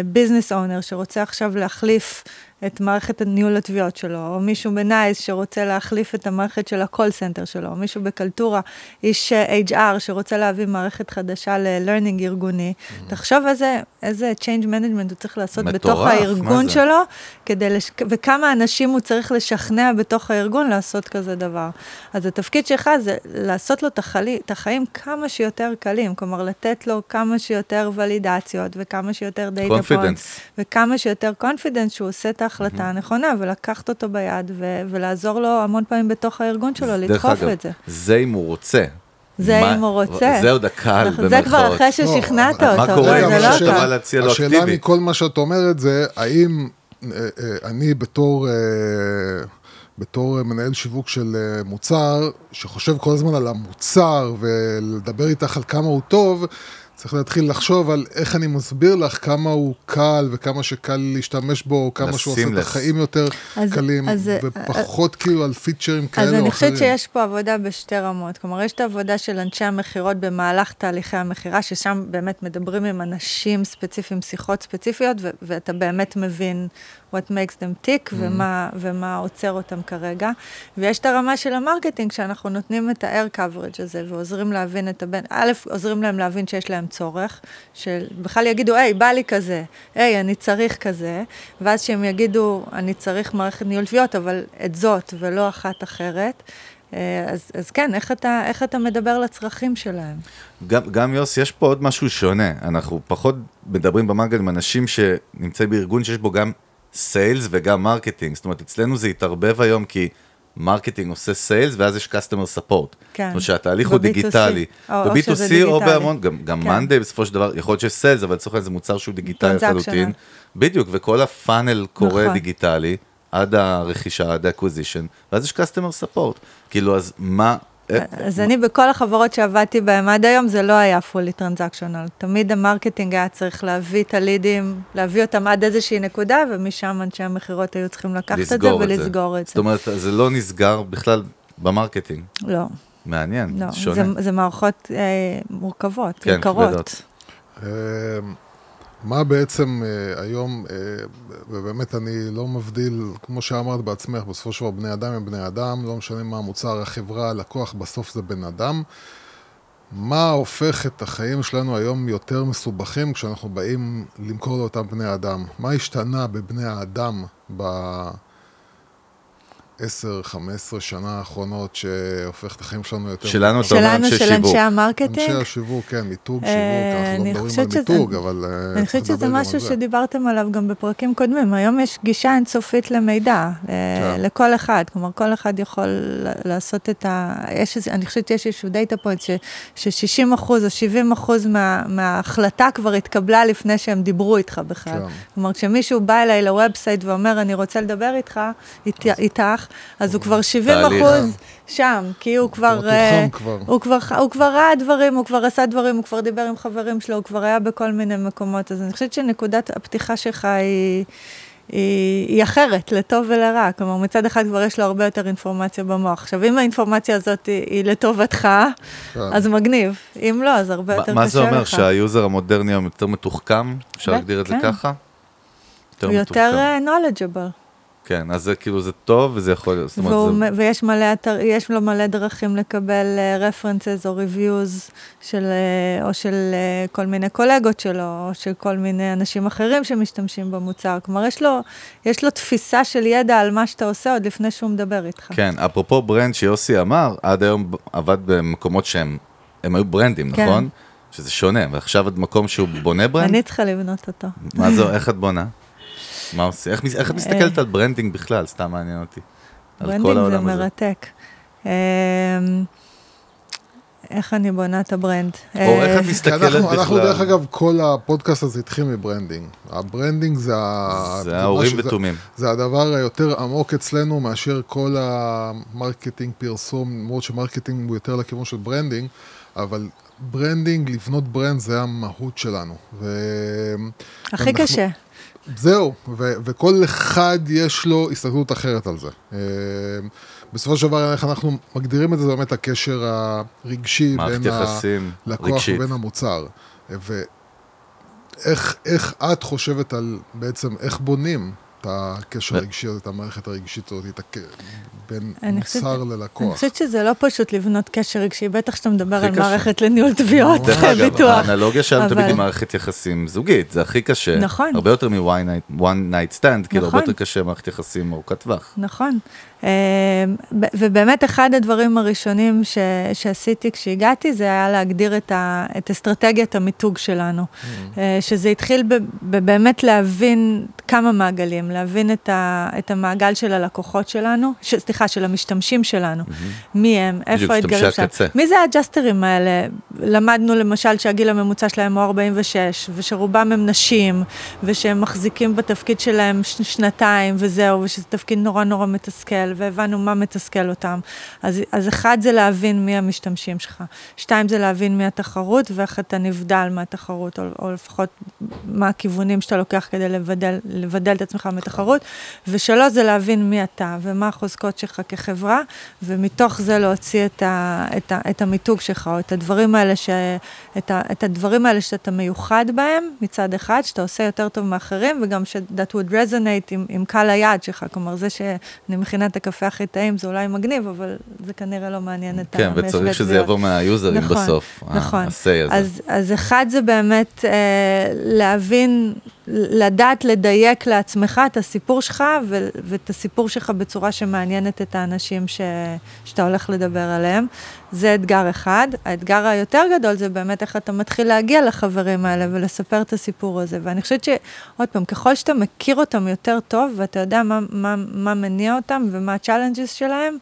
ביזנס אונר שרוצה עכשיו להחליף את מערכת ניהול התביעות שלו, או מישהו בנייס שרוצה להחליף את המערכת של ה-call center שלו, או מישהו בקלטורה, איש אה, HR שרוצה להביא מערכת חדשה ל-learning ארגוני. תחשוב איזה, איזה change management הוא צריך לעשות בתוך מטורף, מה הארגון? שלו, כדי לש... וכמה אנשים הוא צריך לשכנע בתוך הארגון לעשות כזה דבר. אז התפקיד שלך זה לעשות לו את, החיים כמה שיותר קלים, כלומר לתת לו כמה שיותר ולידציות וכמה שיותר דאטה confidence. וכמה שיותר confidence שהוא עושה את ההחלטה הנכונה, ולקחת אותו ביד ו... ולעזור לו המון פעמים בתוך הארגון שלו לדחוף אגב, את זה. זה אם הוא רוצה. זה מה- אם הוא רוצה. זה עוד הקל אנחנו- זה כבר במרכאות. אחרי ששכנעת לא, אותו, מה קורה לא, אם לא קל. להציע לו השאלה אקטיבי? מכל מה שאת אומרת זה, האם אה, אה, אני בתור, אה, בתור מנהל שיווק של מוצר, שחושב כל הזמן על המוצר ולדבר איתך על כמה הוא טוב, צריך להתחיל לחשוב על איך אני מסביר לך כמה הוא קל וכמה שקל להשתמש בו, כמה שהוא עושה את. החיים יותר אז- קלים, אז- ופחות כאילו על פיצ'רים כאלה או אז אחרים. אני חושבת שיש פה עבודה בשתי רמות. כלומר, יש את העבודה של אנשי המכירות במהלך תהליכי המכירה, ששם באמת מדברים עם אנשים ספציפיים, שיחות ספציפיות, ו- ואתה באמת מבין what makes them tick Mm-hmm. ומה, ומה עוצר אותם כרגע. ויש את הרמה של ה marketing, שאנחנו נותנים את ה-air coverage הזה, ועוזרים להבין את הבן, א', עוזרים להם להבין שיש להם צורך, שבכלל יגידו, היי, בא לי כזה, היי, אני צריך כזה, ואז שהם יגידו, אני צריך מערכת ניהול תביעות, אבל את זאת ולא אחת אחרת. אה, אז, אז כן, איך אתה, איך אתה מדבר לצרכים שלהם? גם, גם יוס, יש פה עוד משהו שונה. אנחנו פחות מדברים במנגל עם אנשים שנמצאים בארגון שיש בו גם sales וגם marketing. זאת אומרת, אצלנו זה התערבב היום כי marketing עושה sales ואז יש customer support. כן. זאת אומרת שהתהליך הוא ב-B2C. דיגיטלי. או- שזה ב-B2C או דיגיטלי. בהמון, גם, גם כן. מאנדיי בסופו של דבר, יכול להיות שיש sales, אבל לצורך העניין זה מוצר שהוא דיגיטלי. לחלוטין. בדיוק, וכל ה funnel קורה נכון. דיגיטלי, עד הרכישה, עד ה acquisition, ואז יש customer support. כאילו, אז מה... אז אני בכל החברות שעבדתי בהן עד היום, זה לא היה fully transactional. תמיד ה marketing היה צריך להביא את הלידים, להביא אותם עד איזושהי נקודה, ומשם אנשי המכירות היו צריכים לקחת את זה לסגור את זה. ולסגור את זאת. אומרת, זה לא נסגר בכלל ב marketing. לא, מעניין, לא, שונה. זה, מערכות אה, מורכבות, כן, יקרות. מה בעצם אה, היום, אה, ובאמת אני לא מבדיל, כמו שאמרת בעצמך, בסופו של דבר בני אדם הם בני אדם, לא משנה מה המוצר, החברה, הלקוח, בסוף זה בן אדם. מה הופך את החיים שלנו היום יותר מסובכים כשאנחנו באים למכור לאותם בני אדם? מה השתנה בבני האדם ב... ב-10-15 שנה האחרונות שהופך את החיים שלנו יותר... שלנו, אתה אומר שלנו, אנשי של שיווק. אנשי ה marketing. אנשי השיווק, כן, מיתוג, אה, שיווק, אנחנו אני לא מדברים על מיתוג, אבל אה, אני חושבת שזה משהו. שדיברתם עליו גם בפרקים קודמים. היום יש גישה אינסופית למידע, אה, כן. לכל אחד. כלומר, כל אחד יכול לעשות את ה... יש איזה, אני חושבת שיש איזשהו data point ש-60 אחוז או 70 אחוז מה, מההחלטה כבר התקבלה לפני שהם דיברו איתך בכלל. כן. כלומר, כשמישהו בא אליי ל website ואומר, אני רוצה לדבר איתך, אית, איתך, אז הוא כבר 70 תהליך. אחוז שם, כי הוא כבר... תוכן אה, כבר. הוא כבר, הוא כבר ראה דברים, הוא כבר עשה דברים, הוא כבר דיבר עם חברים שלו, הוא כבר היה בכל מיני מקומות. אז אני חושבת שנקודת הפתיחה שלך היא, היא, היא אחרת, לטוב ולרע. כלומר, מצד אחד כבר יש לו הרבה יותר אינפורמציה במוח. עכשיו, אם האינפורמציה הזאת היא, היא לטובתך, כן. אז מגניב. אם לא, אז הרבה מה- יותר מה קשה זה אומר, לך. שהיוזר המודרני היום יותר מתוחכם? אפשר להגדיר את זה כן. ככה? הוא יותר אה, knowledgeable. כן, אז זה כאילו, זה טוב וזה יכול להיות, זאת אומרת, זה... ויש מלא אתר, יש לו מלא דרכים לקבל uh, references או reviews של, uh, או של uh, כל מיני קולגות שלו, או של כל מיני אנשים אחרים שמשתמשים במוצר. כלומר, יש לו, יש לו תפיסה של ידע על מה שאתה עושה עוד לפני שהוא מדבר איתך. כן, אפרופו ברנד שיוסי אמר, עד היום עבד במקומות שהם, הם היו ברנדים, כן. נכון? שזה שונה, ועכשיו את מקום שהוא בונה brand? אני צריכה לבנות אותו. מה זה, איך את בונה? מה עושים? איך, איך את מסתכלת אה. על branding בכלל? סתם מעניין אותי. על כל branding זה. מרתק. אמ, איך אני בונה את ה brand? או איך אה, את כי מסתכלת אנחנו, בכלל? אנחנו, דרך אגב, כל הפודקאסט הזה התחיל מ branding. ה branding זה. זה האורים משהו- ותומים. זה הדבר היותר עמוק אצלנו מאשר כל ה marketing פרסום, למרות ש marketing הוא יותר לכיוון של branding, אבל branding, לבנות brand זה המהות שלנו. ו... הכי אנחנו- קשה. זהו, ו- וכל אחד יש לו הסתכלות אחרת על זה. אה, בסופו של דבר, איך אנחנו מגדירים את זה, זה באמת הקשר הרגשי בין הלקוח רגשית. ובין המוצר. ואיך איך את חושבת על בעצם איך בונים את הקשר הרגשי הזה, את המערכת הרגשית הזאת, את הק... בין אני מוצר אני ללקוח. חושבת שזה לא פשוט לבנות קשר רגשי, בטח שאתה מדבר על. מערכת לניהול תביעות, דרך אגב, ביטוח. האנלוגיה שלנו תמיד היא מערכת יחסים זוגית, זה הכי קשה. נכון. הרבה יותר מ-one night stand, כאילו הרבה נכון. יותר קשה מערכת יחסים ארוכת טווח. נכון. ב- ובאמת אחד הדברים הראשונים ש, שעשיתי כשהגעתי זה היה להגדיר את, ה, את אסטרטגיית המיתוג שלנו. אה, שזה התחיל ב, בבאמת להבין כמה מעגלים, להבין את, ה, את המעגל של הלקוחות שלנו, ש, סליחה, של המשתמשים שלנו. מי הם, איפה האתגרים שלהם. מי זה הג'סטרים האלה? למדנו למשל שהגיל הממוצע שלהם הוא 46, ושרובם הם נשים, ושהם מחזיקים בתפקיד שלהם שנתיים וזהו, ושזה תפקיד נורא נורא מתסכל, והבנו מה מתסכל אותם. אז, אז אחד זה להבין מי המשתמשים שלך, שתיים זה להבין מי התחרות, ואיך אתה נבדל מהתחרות, או, או לפחות מה הכיוונים שאתה לוקח כדי לבדל, לבדל את עצמך מתחרות, ושלוש זה להבין מי אתה, ומה החוזקות שלך כחברה, ומתוך זה להוציא את, ה, את, ה, את המיתוג שלך, או את הדברים האלה, ש, את, ה, את הדברים האלה שאתה מיוחד בהם, מצד אחד, שאתה עושה יותר טוב מאחרים, וגם ש- that would resonate עם, עם קהל היעד שלך, כלומר, זה שאני מכינה את הקפה הכי טעים, זה אולי מגניב, אבל זה כנראה לא מעניין את כן, המיישבי וצריך שזה. יבוא מהיוזרים נכון, בסוף. ה- נכון. ה-say הזה. אז, אז אחד זה באמת אה, להבין, לדעת לדייק לעצמך את הסיפור שלך ו- ואת הסיפור שלך בצורה שמעניינת את האנשים ש, שאתה הולך לדבר עליהם. זה אתגר אחד. האתגר היותר גדול זה באמת איך אתה מתחיל להגיע לחברים האלה ולספר את הסיפור הזה. ואני חושבת שעוד פעם, ככל שאתה מכיר אותם יותר טוב ואתה יודע מה, מה, מה מניע אותם ומה ה-challenges שלהם,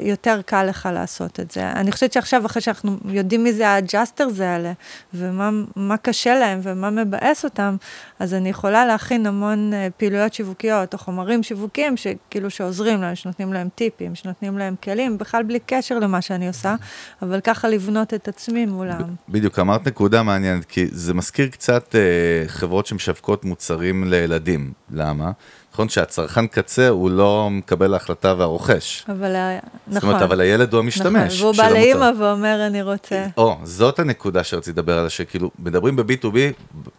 יותר קל לך לעשות את זה. אני חושבת שעכשיו, אחרי שאנחנו יודעים מי זה ה adjusters האלה, ומה מה קשה להם ומה מבאס אותם, אז אני יכולה להכין המון אה, פעילויות שיווקיות או חומרים שיווקיים שכאילו שעוזרים להם, שנותנים להם טיפים, שנותנים להם כלים, בכלל בלי קשר למה שאני עושה, אבל ככה לבנות את עצמי מולם. בדיוק, אמרת נקודה מעניינת, כי זה מזכיר קצת אה, חברות שמשווקות מוצרים לילדים. למה? נכון שהצרכן קצה הוא לא מקבל ההחלטה והרוכש. אבל אה, זאת נכון. אומרת, אבל הילד הוא המשתמש נכון, והוא בא. לאימא ואומר, אני רוצה. או, זאת הנקודה שרציתי לדבר עליה, שכאילו, מדברים ב-B2B,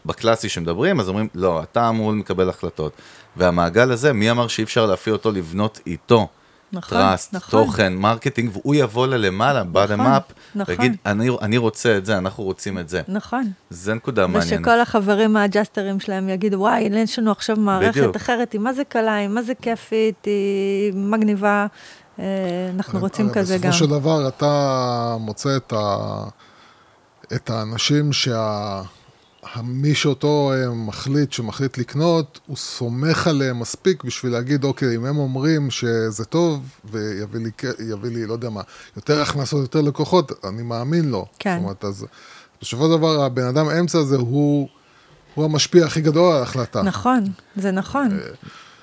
בקלאסי שמדברים, אז אומרים, לא, אתה אמור לקבל החלטות. והמעגל הזה, מי אמר שאי אפשר להפעיל אותו לבנות איתו נכון, trust, נכון. תוכן, marketing, והוא יבוא ללמעלה, bottom נכון, up, נכון. ויגיד, "אני- אני רוצה את זה, אנחנו רוצים את זה. נכון. זה נקודה מעניינת. ושכל החברים מה adjusterים שלהם יגידו, וואי, יש לנו עכשיו מערכת בדיוק. אחרת, היא מה זה קלה, היא מה זה כיפית, היא מגניבה. אה, אנחנו רוצים כזה גם. בסופו של דבר אתה מוצא את, ה... את האנשים שה... מי שאותו אה, מחליט, שמחליט לקנות, הוא סומך עליהם מספיק בשביל להגיד, אוקיי, אם הם אומרים שזה טוב, ויביא לי, יביא לי, לא יודע מה, יותר הכנסות, יותר לקוחות, אני מאמין לו. כן. זאת אומרת, אז בסופו של דבר, הבן אדם האמצע הזה הוא, הוא המשפיע הכי גדול על ההחלטה. נכון, זה נכון. אה,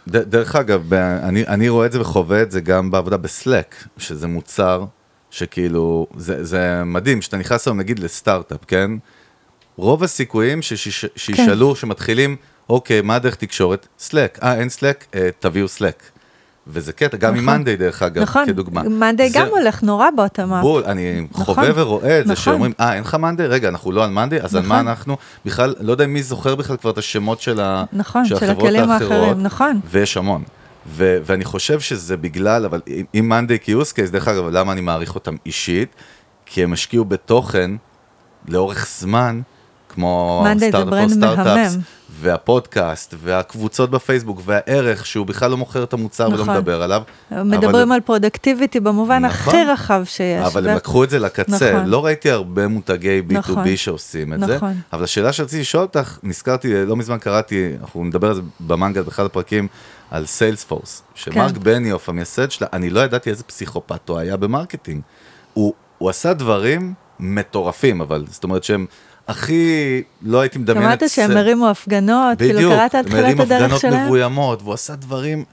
ד, דרך אגב, אני, אני רואה את זה וחווה את זה גם בעבודה בסלק, שזה מוצר שכאילו, זה, זה מדהים, שאתה נכנס היום נגיד לסטארט-אפ, כן? רוב הסיכויים ששיש, שישאלו, שמתחילים, אוקיי, מה הדרך תקשורת? סלק. אה, אין סלק? אה, תביאו סלק. וזה קטע, גם עם נכון. מאנדיי דרך אגב, נכון, כדוגמה. מאנדיי זה- גם הולך נורא באוטומט. בול, אני נכון, חווה ורואה את זה, נכון. שאומרים, אה, אין לך מאנדיי? רגע, אנחנו לא על מאנדיי, אז על מה נכון. אנחנו? בכלל, לא יודע מי זוכר בכלל כבר את השמות של ה- נכון, של החברות הכלים האחרות, האחרים, נכון. ויש המון. ו- ואני חושב שזה בגלל, אבל אם מאנדיי כ use case, דרך אגב, למה אני מעריך אותם אישית? כי הם השקיעו בתוכן לאורך זמן, כמו זה Startup for Startup. והפודקאסט, והקבוצות בפייסבוק, והערך שהוא בכלל לא מוכר את המוצר ולא נכון. מדבר עליו. מדברים אבל- על productivity במובן נכון. הכי רחב שיש. אבל ו- הם לקחו את זה לקצה, נכון. לא ראיתי הרבה מותגי B2B נכון. שעושים את זה, נכון. אבל השאלה שרציתי לשאול אותך, נזכרתי, לא מזמן קראתי, אנחנו נדבר על זה במנגל באחד הפרקים, על סיילספורס, שמרק כן. בניוף, המייסד שלה, אני לא ידעתי איזה פסיכופת הוא היה ב marketing. הוא, הוא עשה דברים מטורפים, אבל זאת אומרת שהם הכי, לא הייתי מדמיין שמעת שהם הרימו הפגנות, כאילו בדיוק, קראת את תחילת מרים הדרך הפגנות שלהם? מבוימות, והוא עשה דברים,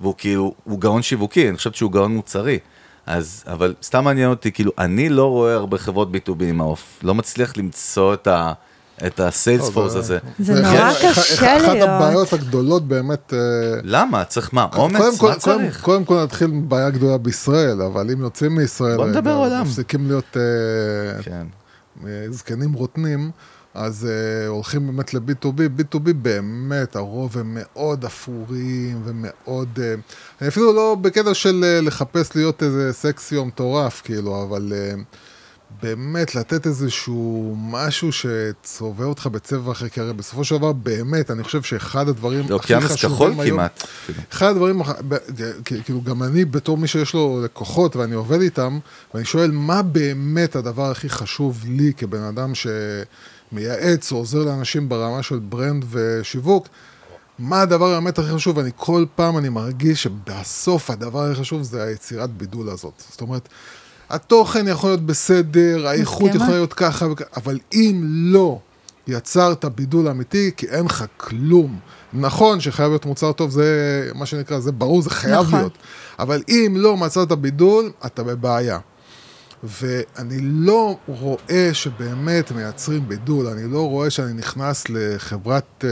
והוא כאילו, הוא גאון שיווקי, אני חושבת שהוא גאון מוצרי. אז, אבל סתם מעניין אותי, כאילו, אני לא רואה הרבה חברות B2B עם העוף, לא מצליח למצוא את ה... את הסיילספורס לא, הזה. זה זה נורא אחד- קשה אחד- אחת להיות. הבעיות הגדולות באמת... אה, למה? צריך מה? אומץ? מה צריך? קודם כל נתחיל מבעיה גדולה בישראל, אבל אם יוצאים מישראל, בוא נדבר עולם. מפסיקים להיות אה, כן. זקנים רוטנים, אז אה, הולכים באמת ל-B2B, B2B באמת, הרוב הם מאוד אפורים ומאוד... אה, אני אפילו לא בקטע של אה, לחפש להיות איזה סקסי או מטורף, כאילו, אבל אה, באמת לתת איזשהו משהו שצובע אותך בצבע אחר, כי הרי בסופו של דבר, באמת, אני חושב שאחד הדברים זה הכי אוקיינוס חשובים כחול היום... כמעט. אפילו. אחד הדברים, הח- ב- כ- כאילו גם אני בתור מי שיש לו לקוחות ואני עובד איתם, ואני שואל מה באמת הדבר הכי חשוב לי כבן אדם שמייעץ או עוזר לאנשים ברמה של ברנד ושיווק, מה הדבר באמת הכי חשוב, ואני כל פעם אני מרגיש שבסוף הדבר הכי חשוב זה היצירת בידול הזאת. זאת אומרת, התוכן יכול להיות בסדר, האיכות. יכולה להיות ככה אבל אם לא יצרת בידול אמיתי, כי אין לך כלום. נכון שחייב להיות מוצר טוב, זה מה שנקרא, זה ברור, זה חייב נכון. להיות. אבל אם לא מצאת בידול, אתה בבעיה. ואני לא רואה שבאמת מייצרים בידול, אני לא רואה שאני נכנס לחברת, אה,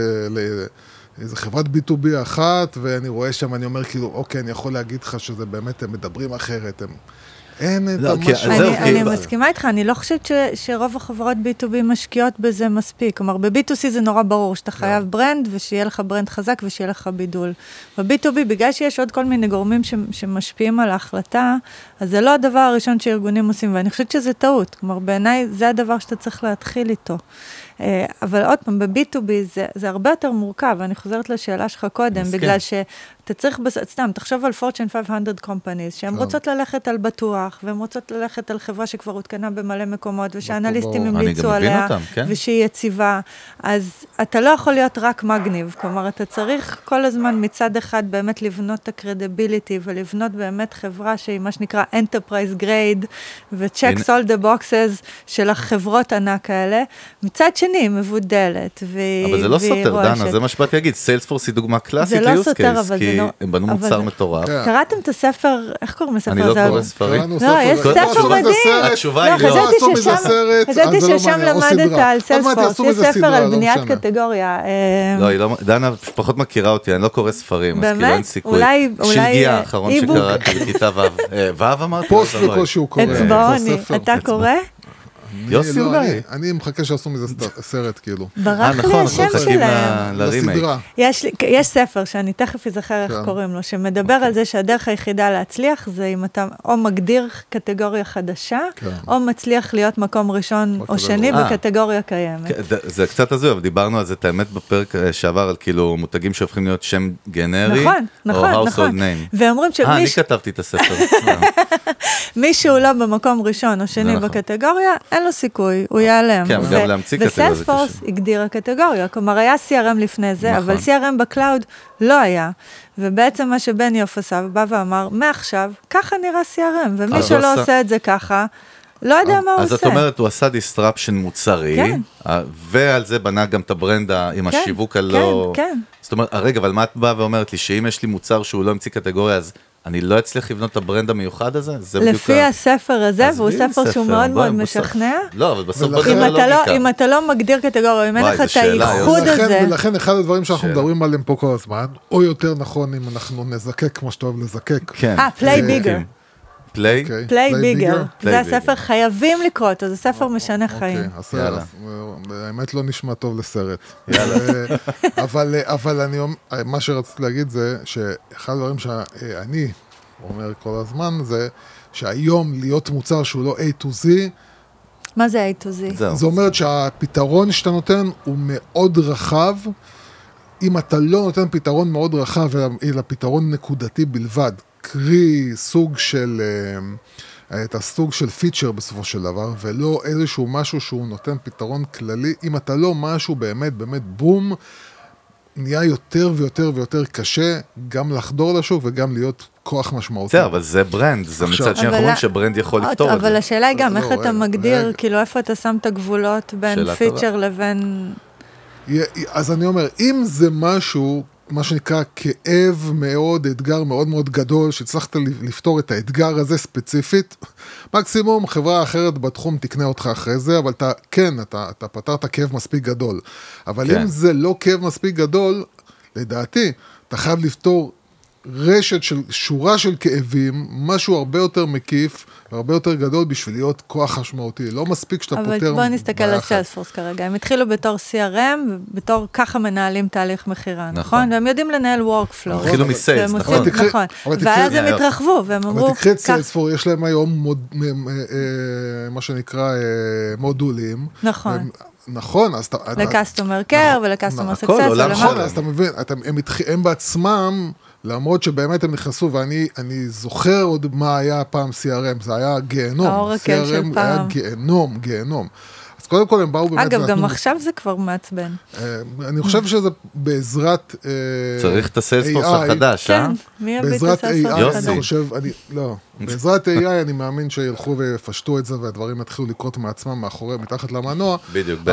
לאיזה חברת B2B אחת, ואני רואה שם, אני אומר כאילו, אוקיי, אני יכול להגיד לך שזה באמת, הם מדברים אחרת, הם... אין את לא, המשהו... אני, כי- אני מסכימה איתך, אני לא חושבת ש, שרוב החברות B2B משקיעות בזה מספיק. כלומר, ב-B2C זה נורא ברור שאתה חייב brand, ושיהיה לך brand חזק ושיהיה לך בידול. ב-B2B, בגלל שיש עוד כל מיני גורמים ש, שמשפיעים על ההחלטה, אז זה לא הדבר הראשון שארגונים עושים, ואני חושבת שזה טעות. כלומר, בעיניי זה הדבר שאתה צריך להתחיל איתו. אה, אבל עוד פעם, ב-B2B זה, זה הרבה יותר מורכב, ואני חוזרת לשאלה שלך קודם, מסכים. בגלל שאתה צריך, בס... סתם, תחשוב על Fortune 500 companies, שהן כן. רוצות ללכת על בטוח, והן רוצות ללכת על חברה שכבר הותקנה במלא מקומות, ושאנליסטים המליצו עליה, אותם, כן. ושהיא יציבה. אז אתה לא יכול להיות רק מגניב, כלומר, אתה צריך כל הזמן מצד אחד באמת לבנות את הקרדיביליטי, ולבנות באמת חברה שהיא מה שנקרא Enterprise Grade, ו-checks all the boxes של החברות ענק האלה. מצד שני, היא מבודלת, והיא אבל זה לא סותר. דנה, זה מה שבאתי להגיד, סיילספורס היא דוגמה קלאסית זה לא סותר, קייס, אבל כי לא- הם בנו מוצר מטורף. כן. קראתם את הספר, איך קוראים לספר אני הזה? לא קורא ספרים. לא, יש ספר, מדהים. סרט, התשובה לא, היא לא. חשבתי ששם- סרט, חשבתי לא ששם או למדת. על יעשו יש ספר על לא בניית. קטגוריה. אה, לא, היא לא, דנה פחות מכירה אותי, אני לא קורא ספרים, אז כאילו באמת? אין סיכוי. שלגיה אה, האחרון. שקראתי בכיתה ו'. אה, ו' אמרת? פוסט לא, לא, בקושי הוא קורא. אצבעוני. אתה קורא? אני יוסי לא, אולי. אני- מחכה שיעשו מזה סרט, כאילו. <laughs> ברח אה, לי נכון, השם שלהם. לסדרה. יש, ספר שאני תכף אזכר איך כן. קוראים לו, שמדבר על זה שהדרך היחידה להצליח זה אם אתה או מגדיר קטגוריה חדשה, כן. או מצליח להיות מקום ראשון או. שני אה. בקטגוריה קיימת. כן, זה קצת הזוי, אבל דיברנו על זה, את האמת, בפרק אה, שעבר, על כאילו מותגים שהופכים להיות שם גנרי, נכון, נכון, או נכון. household name. ואומרים אה, אני שמישהו כתבתי את הספר. <laughs> מישהו לא במקום ראשון או שני נכון. בקטגוריה, אין לו סיכוי, הוא ייעלם. כן, ו- וגם להמציא קטגוריה זה וסיילספורס קשה. הגדירה קטגוריה, כלומר היה CRM לפני זה, נכון. אבל CRM ב cloud לא היה. ובעצם מה שבניוף עשה, בא ואמר, מעכשיו, ככה נראה CRM, ומי אז שלא הוא עשה- עושה את זה ככה, לא יודע מה הוא אז עושה. את אומרת, הוא עשה disruption מוצרי, כן. ועל זה בנה גם את ה brand עם כן, השיווק הלא... כן, כן. זאת אומרת, רגע, אבל מה את באה ואומרת לי, שאם יש לי מוצר שהוא לא המציא קטגוריה, אז אני לא אצליח לבנות את ה brand המיוחד הזה? זה בדיוק לפי הספר הזה, והוא ספר שהוא מאוד מאוד משכנע, לא, אבל בסוף אם על אתה, לא, לוגיקה. אם אתה לא מגדיר קטגוריה, אם אין לך את האיחוד הזה, ולכן אחד הדברים שאנחנו. מדברים עליהם פה כל הזמן, או יותר נכון אם אנחנו נזקק כמו שאתה אוהב לזקק. כן. אה, Play Bigger. Play? אוקיי. Play Bigger. זה. הספר, חייבים לקרוא אותו, זה ספר משנה חיים. אוקיי, יאללה. האמת לא נשמע טוב לסרט. אה, אבל, אה, אבל אני, אומר- אה, מה שרציתי להגיד זה שאחד הדברים שאני אומר כל הזמן זה שהיום להיות מוצר שהוא לא A to Z, מה זה A to Z? זה אומרת שהפתרון שאתה נותן הוא מאוד רחב. אם אתה לא נותן פתרון מאוד רחב, אלא פתרון נקודתי בלבד, קרי סוג של, אה, את הסוג של פיצ'ר בסופו של דבר, ולא איזשהו משהו שהוא נותן פתרון כללי, אם אתה לא משהו באמת באמת בום, נהיה יותר ויותר ויותר קשה גם לחדור לשוק וגם להיות כוח משמעותי. בסדר, אבל זה brand, זה מצד שני אנחנו אבל אומרים ש brand יכול לפתור את אבל זה. השאלה היא גם, לא, איך אתה רגע, מגדיר. כאילו, איפה אתה שם את הגבולות בין feature. לבין... אז אני אומר, אם זה משהו, מה שנקרא כאב מאוד, אתגר מאוד מאוד גדול, שהצלחת לפתור את האתגר הזה ספציפית, מקסימום חברה אחרת בתחום תקנה אותך אחרי זה, אבל אתה, כן, אתה, אתה פתרת כאב מספיק גדול. אבל כן. אם זה לא כאב מספיק גדול, לדעתי, אתה חייב לפתור רשת של שורה של כאבים, משהו הרבה יותר מקיף והרבה יותר גדול בשביל להיות כוח משמעותי. לא מספיק שאתה פותר אבל בוא נסתכל על. סיילספורס כרגע. הם התחילו בתור CRM, ובתור ככה מנהלים תהליך מכירה, נכון. נכון? והם יודעים לנהל workflow. התחילו מסיילס, נכון. נכון. אבל תקחי- ואז הם אה, התרחבו, והם אמרו, אבל תקחי את "כך." סיילספור, יש להם היום מוד, מ- מ- אה, מה שנקרא אה, מודולים. נכון. והם- נכון, אז אתה... לקסטומר קר ולקסטומר הכל סקסס עולם ולמה... שלם. נכון, אז אתה מבין, אתה, הם, התח... הם בעצמם, למרות שבאמת הם נכנסו, ואני אני זוכר עוד מה היה פעם CRM, זה היה גיהנום. האורקל של CRM היה פעם. גיהנום, גיהנום. אז קודם כל הם באו באמת... אגב, גם עכשיו זה כבר מעצבן. אה, אני חושב שזה בעזרת... אה, צריך את הסיילספורס AI, החדש, אה? כן, מי יביא את בעזרת AI, הסיילספורס. החדש? אני חושב, אני, לא, בעזרת AI אני מאמין שילכו ויפשטו את זה והדברים יתחילו לקרות מעצמם מאחורי, מתחת למנוע. בדיוק, office.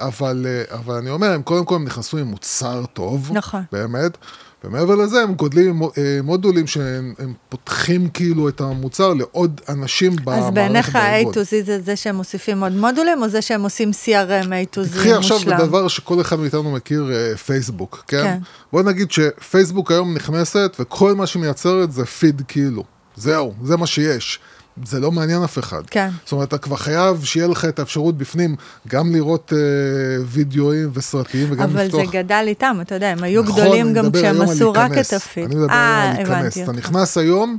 אבל, אבל אני אומר, הם קודם כל הם נכנסו עם מוצר טוב. נכון. באמת. ומעבר לזה הם גודלים אה, מודולים שהם הם פותחים כאילו את המוצר לעוד אנשים במערכת אז בעיניך ה-A to Z זה זה שהם מוסיפים עוד מודולים, או זה שהם עושים CRM A to Z קחי עכשיו מושלם? בדבר שכל אחד מאיתנו מכיר, אה, פייסבוק, כן? כן. בוא נגיד שפייסבוק היום נכנסת וכל מה שהיא מייצרת זה פיד כאילו. זהו, זה מה שיש. זה לא מעניין אף אחד. כן. זאת אומרת, אתה כבר חייב שיהיה לך את האפשרות בפנים גם לראות אה, וידאוים וסרטים וגם אבל לפתוח... זה גדל איתם, אתה יודע, הם היו נכון, גדולים גם כשהם עשו רק. את הפיד. אני מדבר אה, היום על להיכנס. אתה. נכנס היום,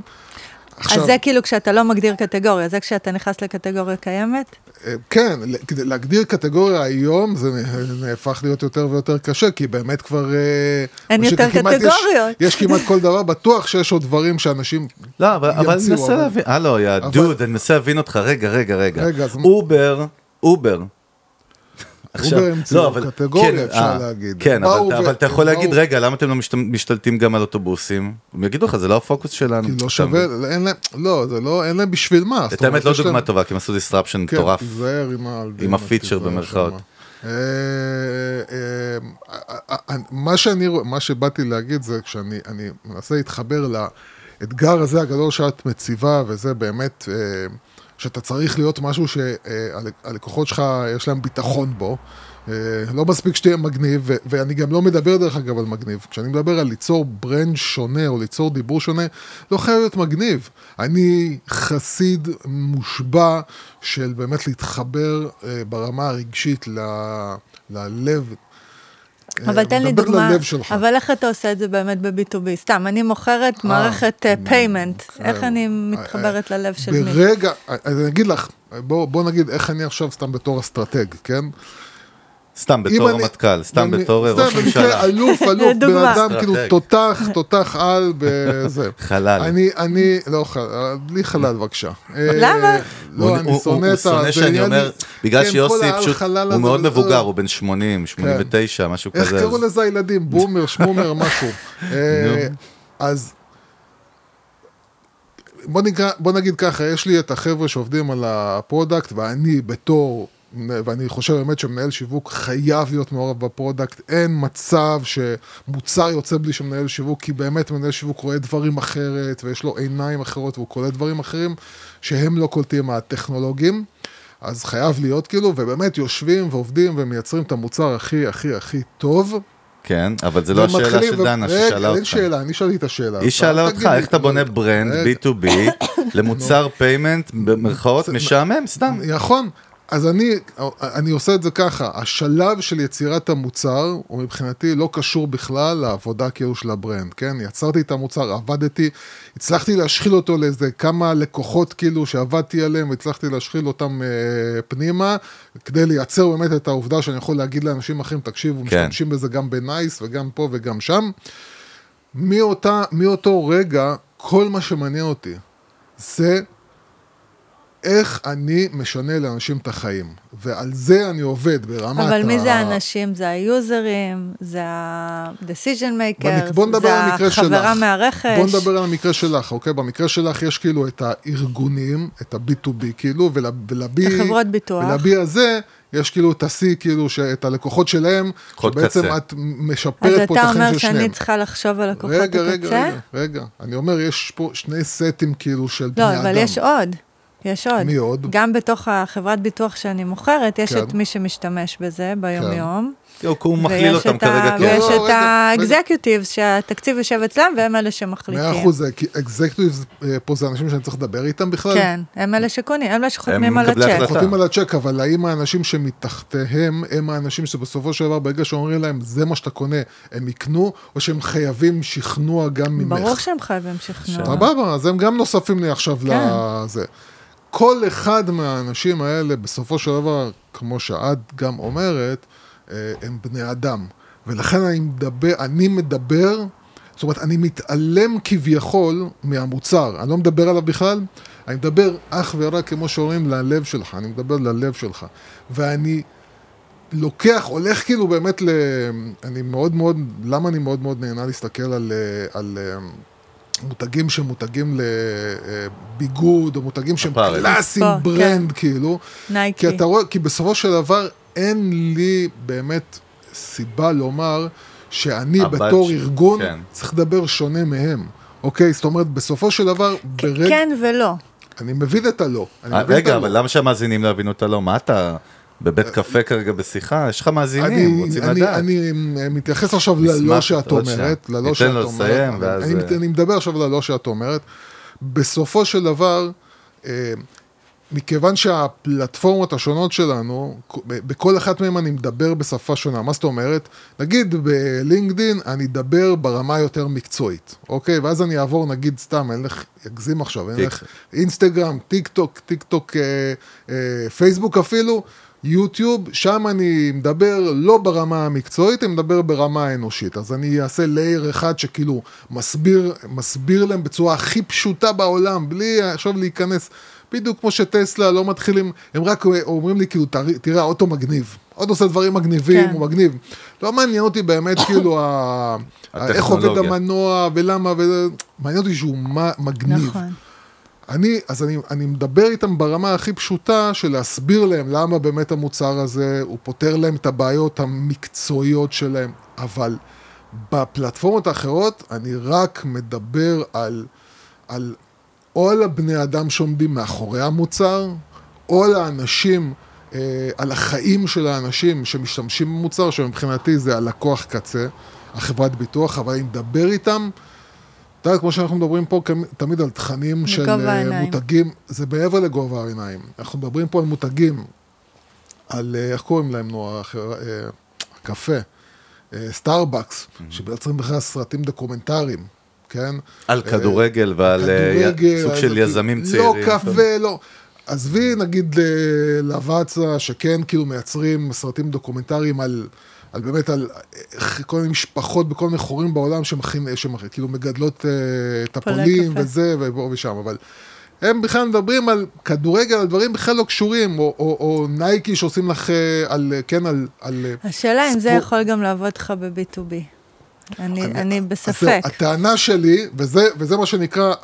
עכשיו, אז זה כאילו כשאתה לא מגדיר קטגוריה, זה כשאתה נכנס לקטגוריה קיימת? אה, כן, כדי להגדיר קטגוריה היום זה נה- נהפך להיות יותר ויותר קשה, כי באמת כבר... אה, אין יותר כמעט יש- קטגוריות. יש כמעט כל דבר, בטוח שיש עוד דברים שאנשים... לא, אבל אבל אני ימציאו, מנסה אבל- להבין, הלו, יא אבל- דוד, אני מנסה להבין אותך, רגע, רגע, רגע. רגע, אז- אובר, אובר. עכשיו- אובר המציאו לא, אבל- קטגוריה, כן, אפשר אה, להגיד. כן, אבל אתה- ו- אבל אתה יכול להגיד, רגע, למה אתם לא משת- משתלטים גם על אוטובוסים? הם יגידו לך, זה לא הפוקוס שלנו. כי לא שווה? אין להם, לא, זה לא, אין להם בשביל מה. את האמת לא דוגמה טובה, כי הם עשו disruption כן, מטורף. תיזהר עם ה... עם ה feature במרכאות. אה, אה, מה שאני, רוא- מה שבאתי להגיד זה כשאני אני מנסה להתחבר לאתגר הזה הגדול שאת מציבה, וזה באמת, אה, שאתה צריך להיות משהו שהלקוחות שלך, יש להם ביטחון בו. אה, לא מספיק שתהיה מגניב, ואני גם לא מדבר דרך אגב על מגניב. כשאני מדבר על ליצור brand שונה או ליצור דיבור שונה, לא חייב להיות מגניב. אני חסיד מושבע של באמת להתחבר אה, ברמה הרגשית ל- ללב. אה, אבל תן לי דוגמה. אבל איך אתה עושה את זה באמת ב-B2B? סתם, אני מוכרת מערכת payment, איך אני מתחברת ללב של מי? ברגע, אני אגיד לך, בוא נגיד איך אני עכשיו סתם בתור אסטרטג, כן? סתם בתור אני- רמטכ"ל, סתם בתור ראש סתם במקרה ממשלה. אלוף, <laughs> אלוף, בן. אדם כאילו. תותח, תותח על בזה. <laughs> חלל. אני, אני, לא חלל, בלי חלל בבקשה. למה? אה, הוא- לא, אני הוא- שונא הוא את שונא זה שאני נהיה אומר, בגלל כן, שיוסי פשוט, הוא מאוד מבוגר, הוא בן 80, 89, משהו איך כזה. קראו אז- לזה הילדים? <laughs> בומר, שמומר, משהו. אה, אז בוא, נקרא, בוא נגיד ככה, יש לי את החבר'ה שעובדים על ה product, ואני בתור, ואני חושב באמת שמנהל שיווק חייב להיות מעורב ב product, אין מצב שמוצר יוצא בלי שמנהל שיווק, כי באמת מנהל שיווק רואה דברים אחרת, ויש לו עיניים אחרות, והוא קולט דברים אחרים, שהם לא קולטים מהטכנולוגים. אז חייב להיות כאילו, ובאמת יושבים ועובדים ומייצרים את המוצר הכי הכי הכי טוב. כן, אבל זה לא השאלה של דנה ששאלה אין אותך. שאלה, אני שאלתי את השאלה. היא שאלה אותך, איך אתה בונה brand רגע. B2B <coughs> למוצר payment במרכאות <coughs> משעמם, סתם. נכון. אז אני, אני עושה את זה ככה, השלב של יצירת המוצר הוא מבחינתי לא קשור בכלל לעבודה כאילו של ה brand, כן? יצרתי את המוצר, עבדתי, הצלחתי להשחיל אותו לאיזה כמה לקוחות כאילו שעבדתי עליהם, והצלחתי להשחיל אותם אה, פנימה, כדי לייצר באמת את העובדה שאני יכול להגיד לאנשים אחרים, תקשיבו, כן. משתמשים בזה גם בנייס וגם פה וגם שם. מאותה, מאותו רגע, כל מה שמעניין אותי זה איך אני משנה לאנשים את החיים. ועל זה אני עובד ברמת אבל מי ה- זה האנשים? זה היוזרים, זה ה-decision במק- maker, בוא נדבר זה על המקרה שלך. החברה מהרכש. בוא נדבר על המקרה שלך, אוקיי? במקרה שלך יש כאילו את הארגונים, את ה-B2B כאילו, ול- ול-B... החברות ביטוח. ול-B הזה, יש כאילו את ה-C, כאילו, ש- את הלקוחות שלהם, שבעצם קצה. את אז משפרת פה את אתה החיים אומר של שניהם. שאני צריכה לחשוב על לקוחות רגע, רגע, הקצה? רגע, רגע. אני אומר, יש פה שני סטים כאילו של בני לא, אדם. אבל יש עוד. יש עוד. מי עוד? גם בתוך החברת ביטוח שאני מוכרת, יש כן. את מי שמשתמש בזה ביום-יום. הוא מכליל ויש אותם את ה- כרגע לא, ויש לא, את. האקזקיוטיבס, שהתקציב יושב אצלם, והם אלה שמחליטים. מאה אחוז, אקזקטיבס פה זה אנשים שאני צריך לדבר איתם בכלל? כן, הם אלה שקונים, הם אלה שחותמים הם על הצ'ק. החלטה. חותמים על הצ'ק, אבל האם האנשים שמתחתיהם הם האנשים שבסופו של דבר, ברגע שאומרים להם, זה מה שאתה קונה, הם יקנו, או שהם חייבים שכנוע גם ממך? ברור שהם חייבים שכנוע. סבבה, אז הם גם נוספים לי עכשיו כן. לזה. כל אחד מהאנשים האלה, בסופו של דבר, כמו שאת גם אומרת, אה, הם בני אדם. ולכן אני מדבר, אני מדבר, זאת אומרת, אני מתעלם כביכול מהמוצר. אני לא מדבר עליו בכלל, אני מדבר אך ורק, כמו שאומרים, ללב שלך. אני מדבר ללב שלך. ואני לוקח, הולך כאילו באמת ל... אני מאוד מאוד, למה אני מאוד מאוד נהנה להסתכל על... אה, על אה, מותגים שהם מותגים לביגוד, או מותגים שהם. קלאסיים ספורט, ברנד, כאילו. נייקי. כי אתה רואה, כי בסופו של דבר אין לי באמת סיבה לומר שאני בתור ש- ארגון כן. צריך לדבר שונה מהם. אוקיי? זאת אומרת, בסופו של דבר, ברגע... כן ולא. אני מבין את הלא. רגע. אבל למה שהמאזינים לא יבינו את הלא? מה אתה בבית קפה כרגע בשיחה? יש לך מאזינים, רוצים אני, לדעת. אני מתייחס עכשיו ללא שאת. אומרת, ללא שאת אומרת, אני, אה, אני מדבר עכשיו ללא שאת אומרת. בסופו של דבר, אה, מכיוון שהפלטפורמות השונות שלנו, בכל אחת מהן אני מדבר בשפה שונה. מה זאת אומרת? נגיד בלינקדין אני אדבר ברמה יותר מקצועית, אוקיי? ואז אני אעבור, נגיד סתם, אני אלך, אגזים עכשיו, אני אלך אינסטגרם, טיק טוק, טיק טוק, אה, אה, פייסבוק אפילו, יוטיוב, שם אני מדבר לא ברמה המקצועית, אני מדבר ברמה האנושית. אז אני אעשה layer אחד שכאילו מסביר, מסביר להם בצורה הכי פשוטה בעולם, בלי עכשיו להיכנס. בדיוק כמו שטסלה לא מתחילים, הם רק אומרים לי כאילו, "תראה- האוטו מגניב. עוד עושה דברים מגניבים, כן. הוא מגניב. לא מעניין אותי באמת כאילו, ה- איך עובד. המנוע ולמה, וזה- מעניין אותי שהוא מגניב. נכון. אני, אז אני, אני מדבר איתם ברמה הכי פשוטה של להסביר להם למה באמת המוצר הזה, הוא פותר להם את הבעיות המקצועיות שלהם, אבל בפלטפורמות האחרות אני רק מדבר על, על או על הבני אדם שעומדים מאחורי המוצר, או על האנשים, אה, על החיים של האנשים שמשתמשים במוצר, שמבחינתי זה הלקוח קצה, החברת ביטוח, אבל אני מדבר איתם, אתה יודע, כמו שאנחנו מדברים פה תמיד על תכנים של אה, העיניים. מותגים, זה מעבר לגובה העיניים. אנחנו מדברים פה על מותגים, על, אה, איך קוראים להם, נו, אה, הקפה, סטארבקס, שמייצרים בכלל סרטים דוקומנטריים, כן? על כדורגל ועל כדורגל, סוג של יזמים צעירים. לא קפה, לא. עזבי נגיד לוואצה, שכן כאילו מייצרים סרטים דוקומנטריים על, על באמת, על איך כל מיני משפחות בכל מיני חורים בעולם שמכין, שכאילו מגדלות אה, טפולים. וזה, ופה ושם, אבל הם בכלל מדברים על כדורגל, על דברים בכלל לא קשורים, או, או, או נייקי שעושים לך, אה, על, אה, כן, על... על אה, השאלה אם זה. יכול גם לעבוד לך ב-B2B. אני, אני אז בספק. זהו, הטענה שלי, וזה, וזה מה שנקרא,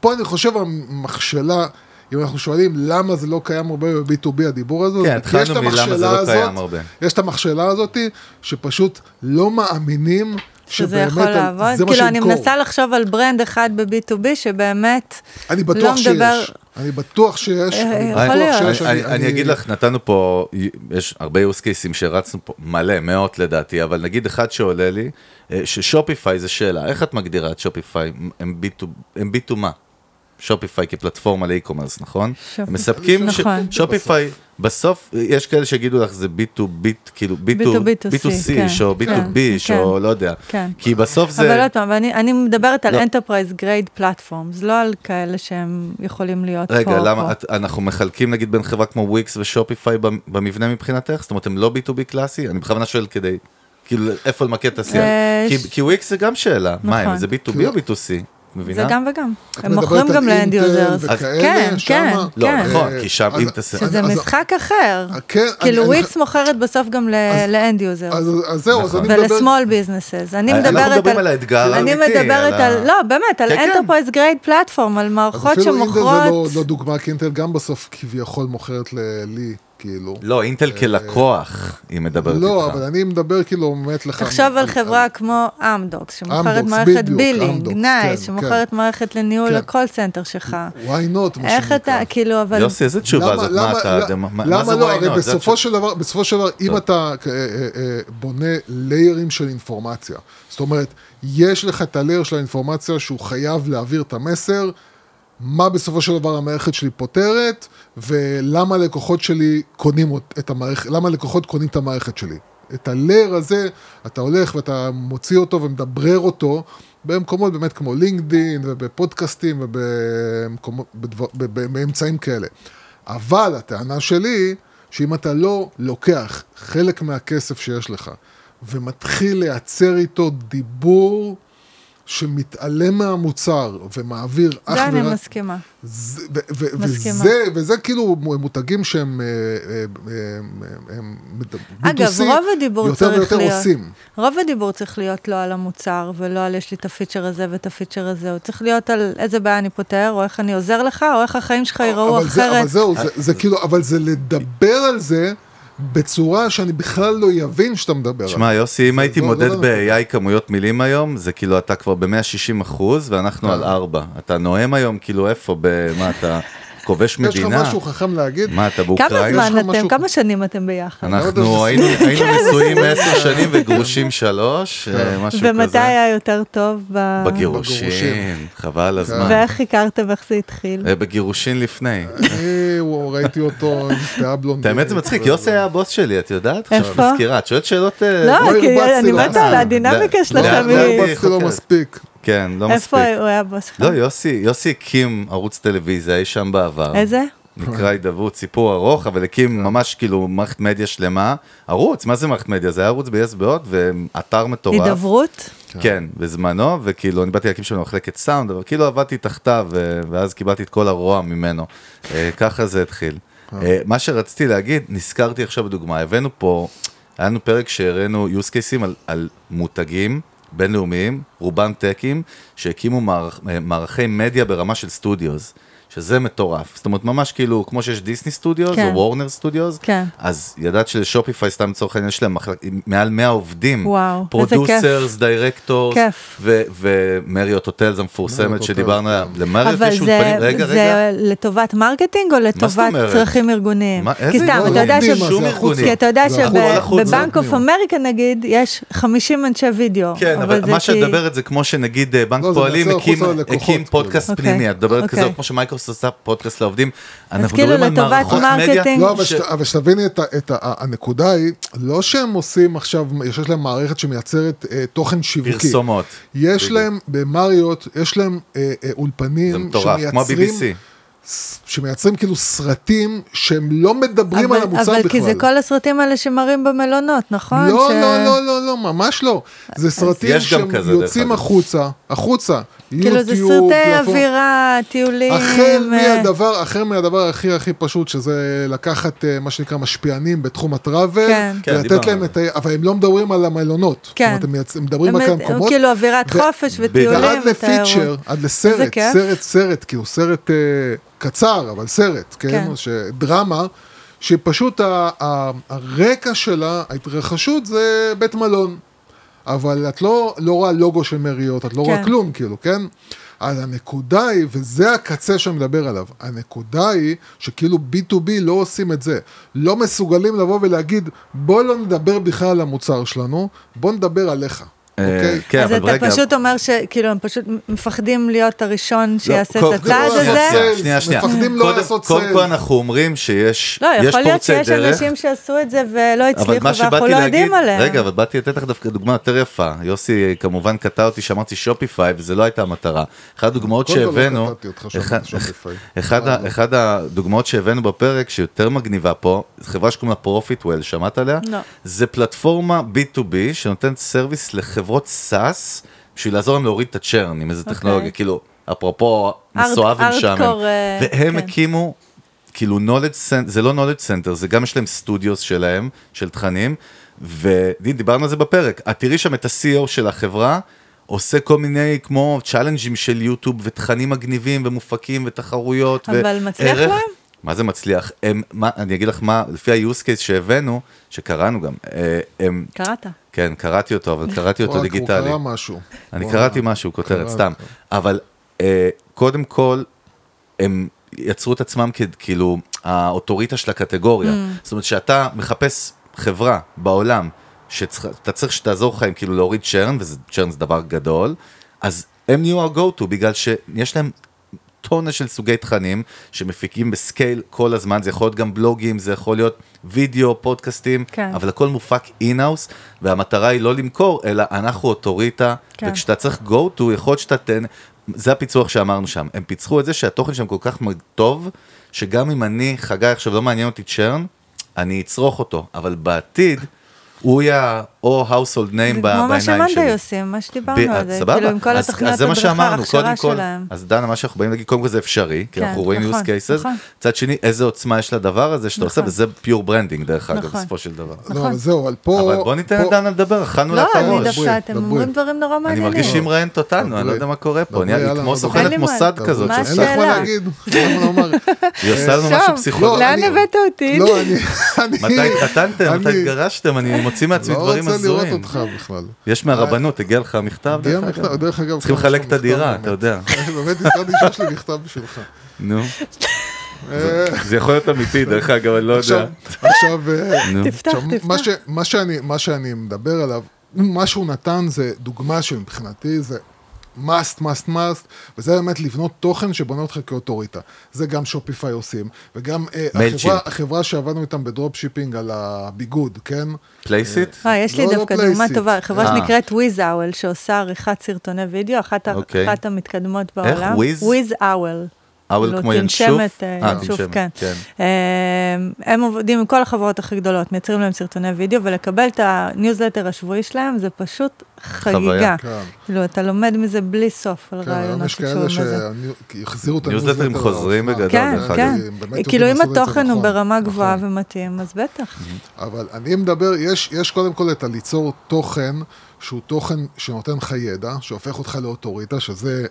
פה אני חושב המכשלה, אם אנחנו שואלים למה זה לא קיים הרבה ב-B2B הדיבור הזה, כן, התחלנו מלמה זה לא קיים הזאת- הרבה. יש את המכשלה הזאת, שפשוט לא מאמינים שזה שבאמת יכול על- לעבוד. זה מה כאילו, אני. מנסה לחשוב על brand אחד ב-B2B שבאמת אני לא בטוח מדבר... שיש, אני בטוח שיש, אה, אני בטוח להיות. שיש. אני, אני אגיד לך, נתנו פה, יש הרבה use cases שהרצנו פה, מלא, מאות לדעתי, אבל נגיד אחד שעולה לי, אה, ששופיפיי זה שאלה, איך את מגדירה את שופיפיי? הם B2, הם B2 מה? שופיפיי כפלטפורמה ל e-commerce, נכון? הם מספקים, נכון. שופיפיי, בסוף, יש כאלה שיגידו לך זה B2B, כאילו B2, B2B2C, B2C, או כן, B2B, כן, או לא יודע. כן. כי בסוף זה... אבל עוד פעם, אני, אני מדברת על לא. Enterprise Grade Platforms, לא על כאלה שהם יכולים להיות פה. רגע, או למה אנחנו מחלקים נגיד בין חברה כמו וויקס ושופיפיי במ- במבנה מבחינתך? זאת אומרת, הם לא B2B קלאסי? אני בכוונה שואל כדי, כאילו, איפה למקד את השיח? אה, כי, וויקס זה גם שאלה. מה הם, נכון. זה B2B או B2C? את מבינה? זה גם וגם. הם מוכרים על גם ל end users. כן? כן, לא, כן. נכון, כי שם, אם תעשה... שזה משחק אחר. כן, כאילו אני- וויקס מוכרת בסוף גם ל end users. אז אז זהו, אז נכון. אני מדבר... ול small businesses. אני אנחנו מדברת מדברים על האתגר אני האמיתי, מדברת על על, לא, באמת, על. Enterprise Grade Platform, על אז מערכות אפילו אינטל זה לא, שמוכרות... לא דוגמה, כי אינטל גם בסוף כביכול מוכרת ל- לי, כאילו. לא, אינטל כלקוח, היא מדברת איתך. לא, אבל אני מדבר כאילו באמת לך... תחשוב על חברה כמו אמדוקס, שמוכרת מערכת billing, נייס, כן, שמוכרת מערכת לניהול כן. ה call center שלך. why not, מה איך אתה, שנקרא. כאילו, אבל... יוסי, איזה תשובה זאת? למה- מה אתה... למה- מה- זה לא? why הרי not? בסופו. של דבר, בסופו של דבר, אם. אתה אה, אה, אה, בונה ליירים של אינפורמציה, זאת אומרת, יש לך את הלייר של האינפורמציה שהוא חייב להעביר את המסר, מה בסופו של דבר המערכת שלי פותרת, ולמה הלקוחות שלי קונים את המערכת, למה הלקוחות קונים את המערכת שלי. את הלייר הזה, אתה הולך ואתה מוציא אותו ומדברר אותו במקומות באמת כמו לינקדין ובפודקאסטים ובאמצעים כאלה. אבל הטענה שלי, שאם אתה לא לוקח חלק מהכסף שיש לך ומתחיל לייצר איתו דיבור שמתעלם מהמוצר ומעביר אך זה אני ורק... מסכימה. זה- ו- ו- מסכימה. וזה, וזה כאילו מותגים שהם... אה, אה, אה, הם אגב, B2C, רוב הדיבור יותר צריך ויותר להיות... עושים. רוב הדיבור צריך להיות לא על המוצר, ולא על יש לי את הפיצ'ר הזה ואת הפיצ'ר הזה, הוא צריך להיות על איזה בעיה אני פותר, או איך אני עוזר לך, או איך החיים שלך ייראו אבל זה, אבל אחרת. זהו, זה, זה כאילו, אבל זה לדבר על זה בצורה שאני בכלל לא יבין שאתה מדבר על שמע, יוסי, אם הייתי לא- מודד לא- ב-AI כמויות מילים היום, זה כאילו אתה כבר ב-160 אחוז, ואנחנו כן. על 4. אתה נואם היום, כאילו איפה, ב- מה אתה כובש יש לך מדינה? משהו חכם להגיד? מה, אתה כמה באוקראינה? לך זמן אתם, כמה שנים אתם ביחד? אנחנו היינו היינו נשואים 10 שנים וגרושים שלוש, אה, משהו ומתי כזה. היה יותר טוב? ב... בגירושין, בגירושין. חבל על הזמן. ואיך הכרתם, איך זה התחיל? אה, בגירושין לפני. אני ראיתי אותו עם פאה בלונדינית. האמת זה מצחיק, יוסי היה הבוס שלי, את יודעת? עכשיו איפה? מזכירה, את שואלת שאלות... אה, לא, לא כי אני. מתה על הדינמיקה לא, שלכם. לא, לא לא, הרבצתי לו. מספיק. כן, לא מספיק. איפה הוא היה הבוס שלך? לא, יוסי, יוסי הקים ערוץ טלוויזיה אי שם בעבר. איזה? נקרא הידברות, סיפור ארוך, אבל הקים ממש כאילו מערכת מדיה שלמה. ערוץ, מה זה מערכת מדיה? זה היה ערוץ ב-yes בעוד, ואתר מטורף. הידברות? כן, בזמנו, וכאילו אני באתי להקים שם מחלקת סאונד, אבל כאילו עבדתי תחתיו, ואז קיבלתי את כל הרוע ממנו. אה, ככה זה התחיל. אה, מה שרציתי להגיד, נזכרתי עכשיו בדוגמה, הבאנו פה, היה לנו פרק שהראינו use cases על, על מותגים בינלאומיים, רובם טקים, שהקימו מערכ, אה, מערכי מדיה ברמה של studios. שזה מטורף. זאת אומרת, ממש כאילו, כמו שיש דיסני סטודיוס, כן. או וורנר סטודיוס, כן. אז ידעת שלשופיפיי, סתם לצורך העניין, יש להם מחלק, מעל 100 עובדים. וואו. producers, directors, כיף. ומריוט הוטלס המפורסמת שדיברנו עליה. למריוט יש זה, אולפנים, רגע, רגע. זה לטובת marketing או לטובת? צרכים ארגוניים? כי סתם? אתה יודע ש... כי אתה יודע. שבבנק אוף אמריקה נגיד, יש 50 אנשי וידאו. כן, אבל זה מה שאת מדברת זה כמו שנגיד אה, בנק לא, פועלים הקים- כאילו. פודקאסט אוקיי, פנימי, את מדברת כזה, אוקיי. כמו שמייקרוסופט עושה פודקאסט לעובדים. אנחנו כאילו מדברים על לטובת מערכות מדיה. marketing. לא, אבל, ש- שת, אבל שתביני את, ה- את ה, הנקודה היא, לא שהם עושים עכשיו, יש להם מערכת שמייצרת אה, תוכן שיווקי. פרסומות. יש בדיוק. להם, במריות, יש להם אה, אה, זה אולפנים מטורף, כמו שמייצרים, ה-BBC. שמייצרים כאילו סרטים שהם לא מדברים אבל, על המוצר אבל בכלל. כי זה כל הסרטים האלה שמראים במלונות, נכון? לא, ש... לא, לא, לא, לא, ממש לא. זה סרטים שהם יוצאים. החוצה, החוצה. כאילו זה יוטיוב, סרטי פלטפורמה. אווירה, טיולים. החל מהדבר, החל מהדבר הכי הכי פשוט, שזה לקחת אה, מה שנקרא משפיענים בתחום הטראבל, כן. כן, ולתת דיברנו להם את ה... אבל הם לא מדברים על המלונות. כן. זאת אומרת, הם מדברים רק על המקומות. כאילו אווירת ו- חופש וטיולים. ועד. לפיצ'ר, עד לסרט. סרט, סרט, כאילו סרט אה, קצר, אבל סרט, כן? כן. שדרמה, שפשוט ה- ה- הרקע שלה, ההתרחשות זה בית מלון. אבל את לא, לא רואה לוגו של מריות, את לא רואה כן. כלום, כאילו, כן? אז הנקודה היא, וזה הקצה שאני מדבר עליו, הנקודה היא שכאילו B2B לא עושים את זה. לא מסוגלים לבוא ולהגיד, בוא לא נדבר בכלל על המוצר שלנו, בוא נדבר עליך, אוקיי? כן, אז אתה רגע. פשוט אומר שכאילו הם פשוט מפחדים להיות הראשון שיעשה קודם- את הצעד לא, הזה? זה- שנייה, שנייה. מפחדים לא קודם- לעשות קודם סייל. כל אנחנו אומרים שיש לא, יש יכול להיות פורצי שיש דרך. אנשים שעשו את זה ולא אבל הצליחו מה ואנחנו לא יודעים עליהם. רגע, אבל באתי לתת לך דווקא דוגמה יותר יפה. יוסי כמובן קטע אותי שאמרתי שופיפיי, וזה לא הייתה המטרה. אחת הדוגמאות קודם לא שהבאנו, קטעתי אותך שאמרת אחד- שופיפיי. אחד ה- אחד הדוגמאות שהבאנו בפרק, שיותר מגניבה פה, חברה שקוראים לה פרופיטוול, שמעת עליה? לא. זה פלטפורמה B2B שנותנת service לחברות SaaS, בשביל לעזור להם להוריד את ה churn עם איזה אוקיי. טכנולוגיה, כאילו, אפרופו מסואב ומשעמם. והם כן. הקימו, כאילו knowledge center, זה לא knowledge center, זה גם יש להם studios שלהם, של תכנים, ודיברנו על זה בפרק, את תראי שם את ה-CEO של החברה, עושה כל מיני כמו צ'אלנג'ים של יוטיוב ותכנים מגניבים ומופקים ותחרויות. אבל מצליח וערך- להם? מה זה מצליח? הם, מה, אני אגיד לך מה, לפי ה-use case שהבאנו, שקראנו גם, אה, הם, קראת. כן, קראתי אותו, אבל קראתי אותו הוא דיגיטלי. קרא משהו. אני הוא- קראתי משהו, כותרת, סתם. אבל אה, קודם כל, הם יצרו את עצמם ככאילו האוטוריטה של הקטגוריה. זאת אומרת, שאתה מחפש חברה בעולם, שאתה צריך שתעזור לך עם כאילו להוריד churn, ו churn זה דבר גדול, אז הם נהיו ה-go-to, בגלל שיש להם טונה של סוגי תכנים שמפיקים ב scale כל הזמן, זה יכול להיות גם בלוגים, זה יכול להיות וידאו, פודקאסטים, כן. אבל הכל מופק in-house, והמטרה היא לא למכור, אלא אנחנו אוטוריטה, כן. וכשאתה צריך go to, יכול להיות שאתה תן, זה הפיצוח שאמרנו שם, הם פיצחו את זה שהתוכן שם כל כך טוב, שגם אם אני, חגי עכשיו לא מעניין אותי churn, אני אצרוך אותו, אבל בעתיד, הוא יהיה או household name זה ב- כמו מה בעיניים שמנדי שלי. עושים, מה שדיברנו על זה. סבבה, כאילו עם כל אז- התוכניות זה הדרכה, שאמרנו, ההכשרה קודם כל, שלהם. אז דנה, מה שאנחנו באים להגיד, קודם כל זה אפשרי, כי כן, אנחנו רואים נכון, use cases, נכון. מצד שני, איזה עוצמה יש לדבר הזה שאתה עושה, נכון. וזה pure branding, דרך אגב. בסופו של דבר. לא, אבל זהו, אבל פה... אבל בוא ניתן לדנה לדבר, אכלנו לה לא, את אני הראש. דווקא, אתם. אומרים דברים נורא אני מעניינים. מרגיש שהיא מראיינת אותנו, אני לא. יודע מה קורה פה, יאללה, כמו. סוכנת מוסד. כזאת, מה השאלה? לומר. <laughs> היא עושה לנו משהו פסיכולוגי. לאן אני- הבאת אותי? לא, אני... אני- מתי התחתנתם, מתי אני התגרשתם, אני מוציא מעצמי לא דברים רוצה לראות הזויים. אותך בכלל. יש מהרבנות, הגיע לך מכתב, הגיע דרך מכתב, אגב. דרך אגב... צריכים לחלק את הדירה, אתה יודע. <laughs> באמת הזכרתי שיש לי מכתב בשבילך. נו, <laughs> אה, זה יכול להיות אמיתי, דרך אגב, אני לא יודע. עכשיו, עכשיו, אה, נו. תפתח, עכשיו, מה, תפתח. ש, מה, שאני, מה שאני מדבר עליו, מה שהוא נתן זה דוגמה שמבחינתי זה must, must, must, וזה באמת לבנות תוכן שבונה אותך כאוטוריטה. זה גם שופיפיי עושים, וגם אה. החברה, החברה שעבדנו איתם ב drop shipping על הביגוד, כן? פלייסיט? אה, יש לי לא, לא דווקא דוגמה פלייסיט. טובה, חברה אה. שנקראת וויז אוול, שעושה עריכת סרטוני וידאו, אחת ה- אוקיי. אחת המתקדמות איך? בעולם. וויז? וויז אוול. אבל כאילו, כמו ינשוף? אה, אה, ינשוף, כן. כן. אה, הם עובדים עם כל החברות הכי גדולות, מייצרים להם סרטוני וידאו, ולקבל את הניוזלטר השבועי שלהם זה פשוט חגיגה. כן. כאילו, אתה לומד מזה בלי סוף על כן, היום רעיונות יש כאלה שקשורים לזה. שהחזירו את ניוזלטרים הניוזלטר חוזרים לאופנה. בגדול, כן. כן. כאילו, אם התוכן הוא נכון, ברמה גבוהה נכון. ומתאים, אז בטח. אבל אני מדבר, יש, יש קודם כל את הליצור תוכן, שהוא תוכן שנותן לך ידע, שהופך אותך לאוטוריטה, שזה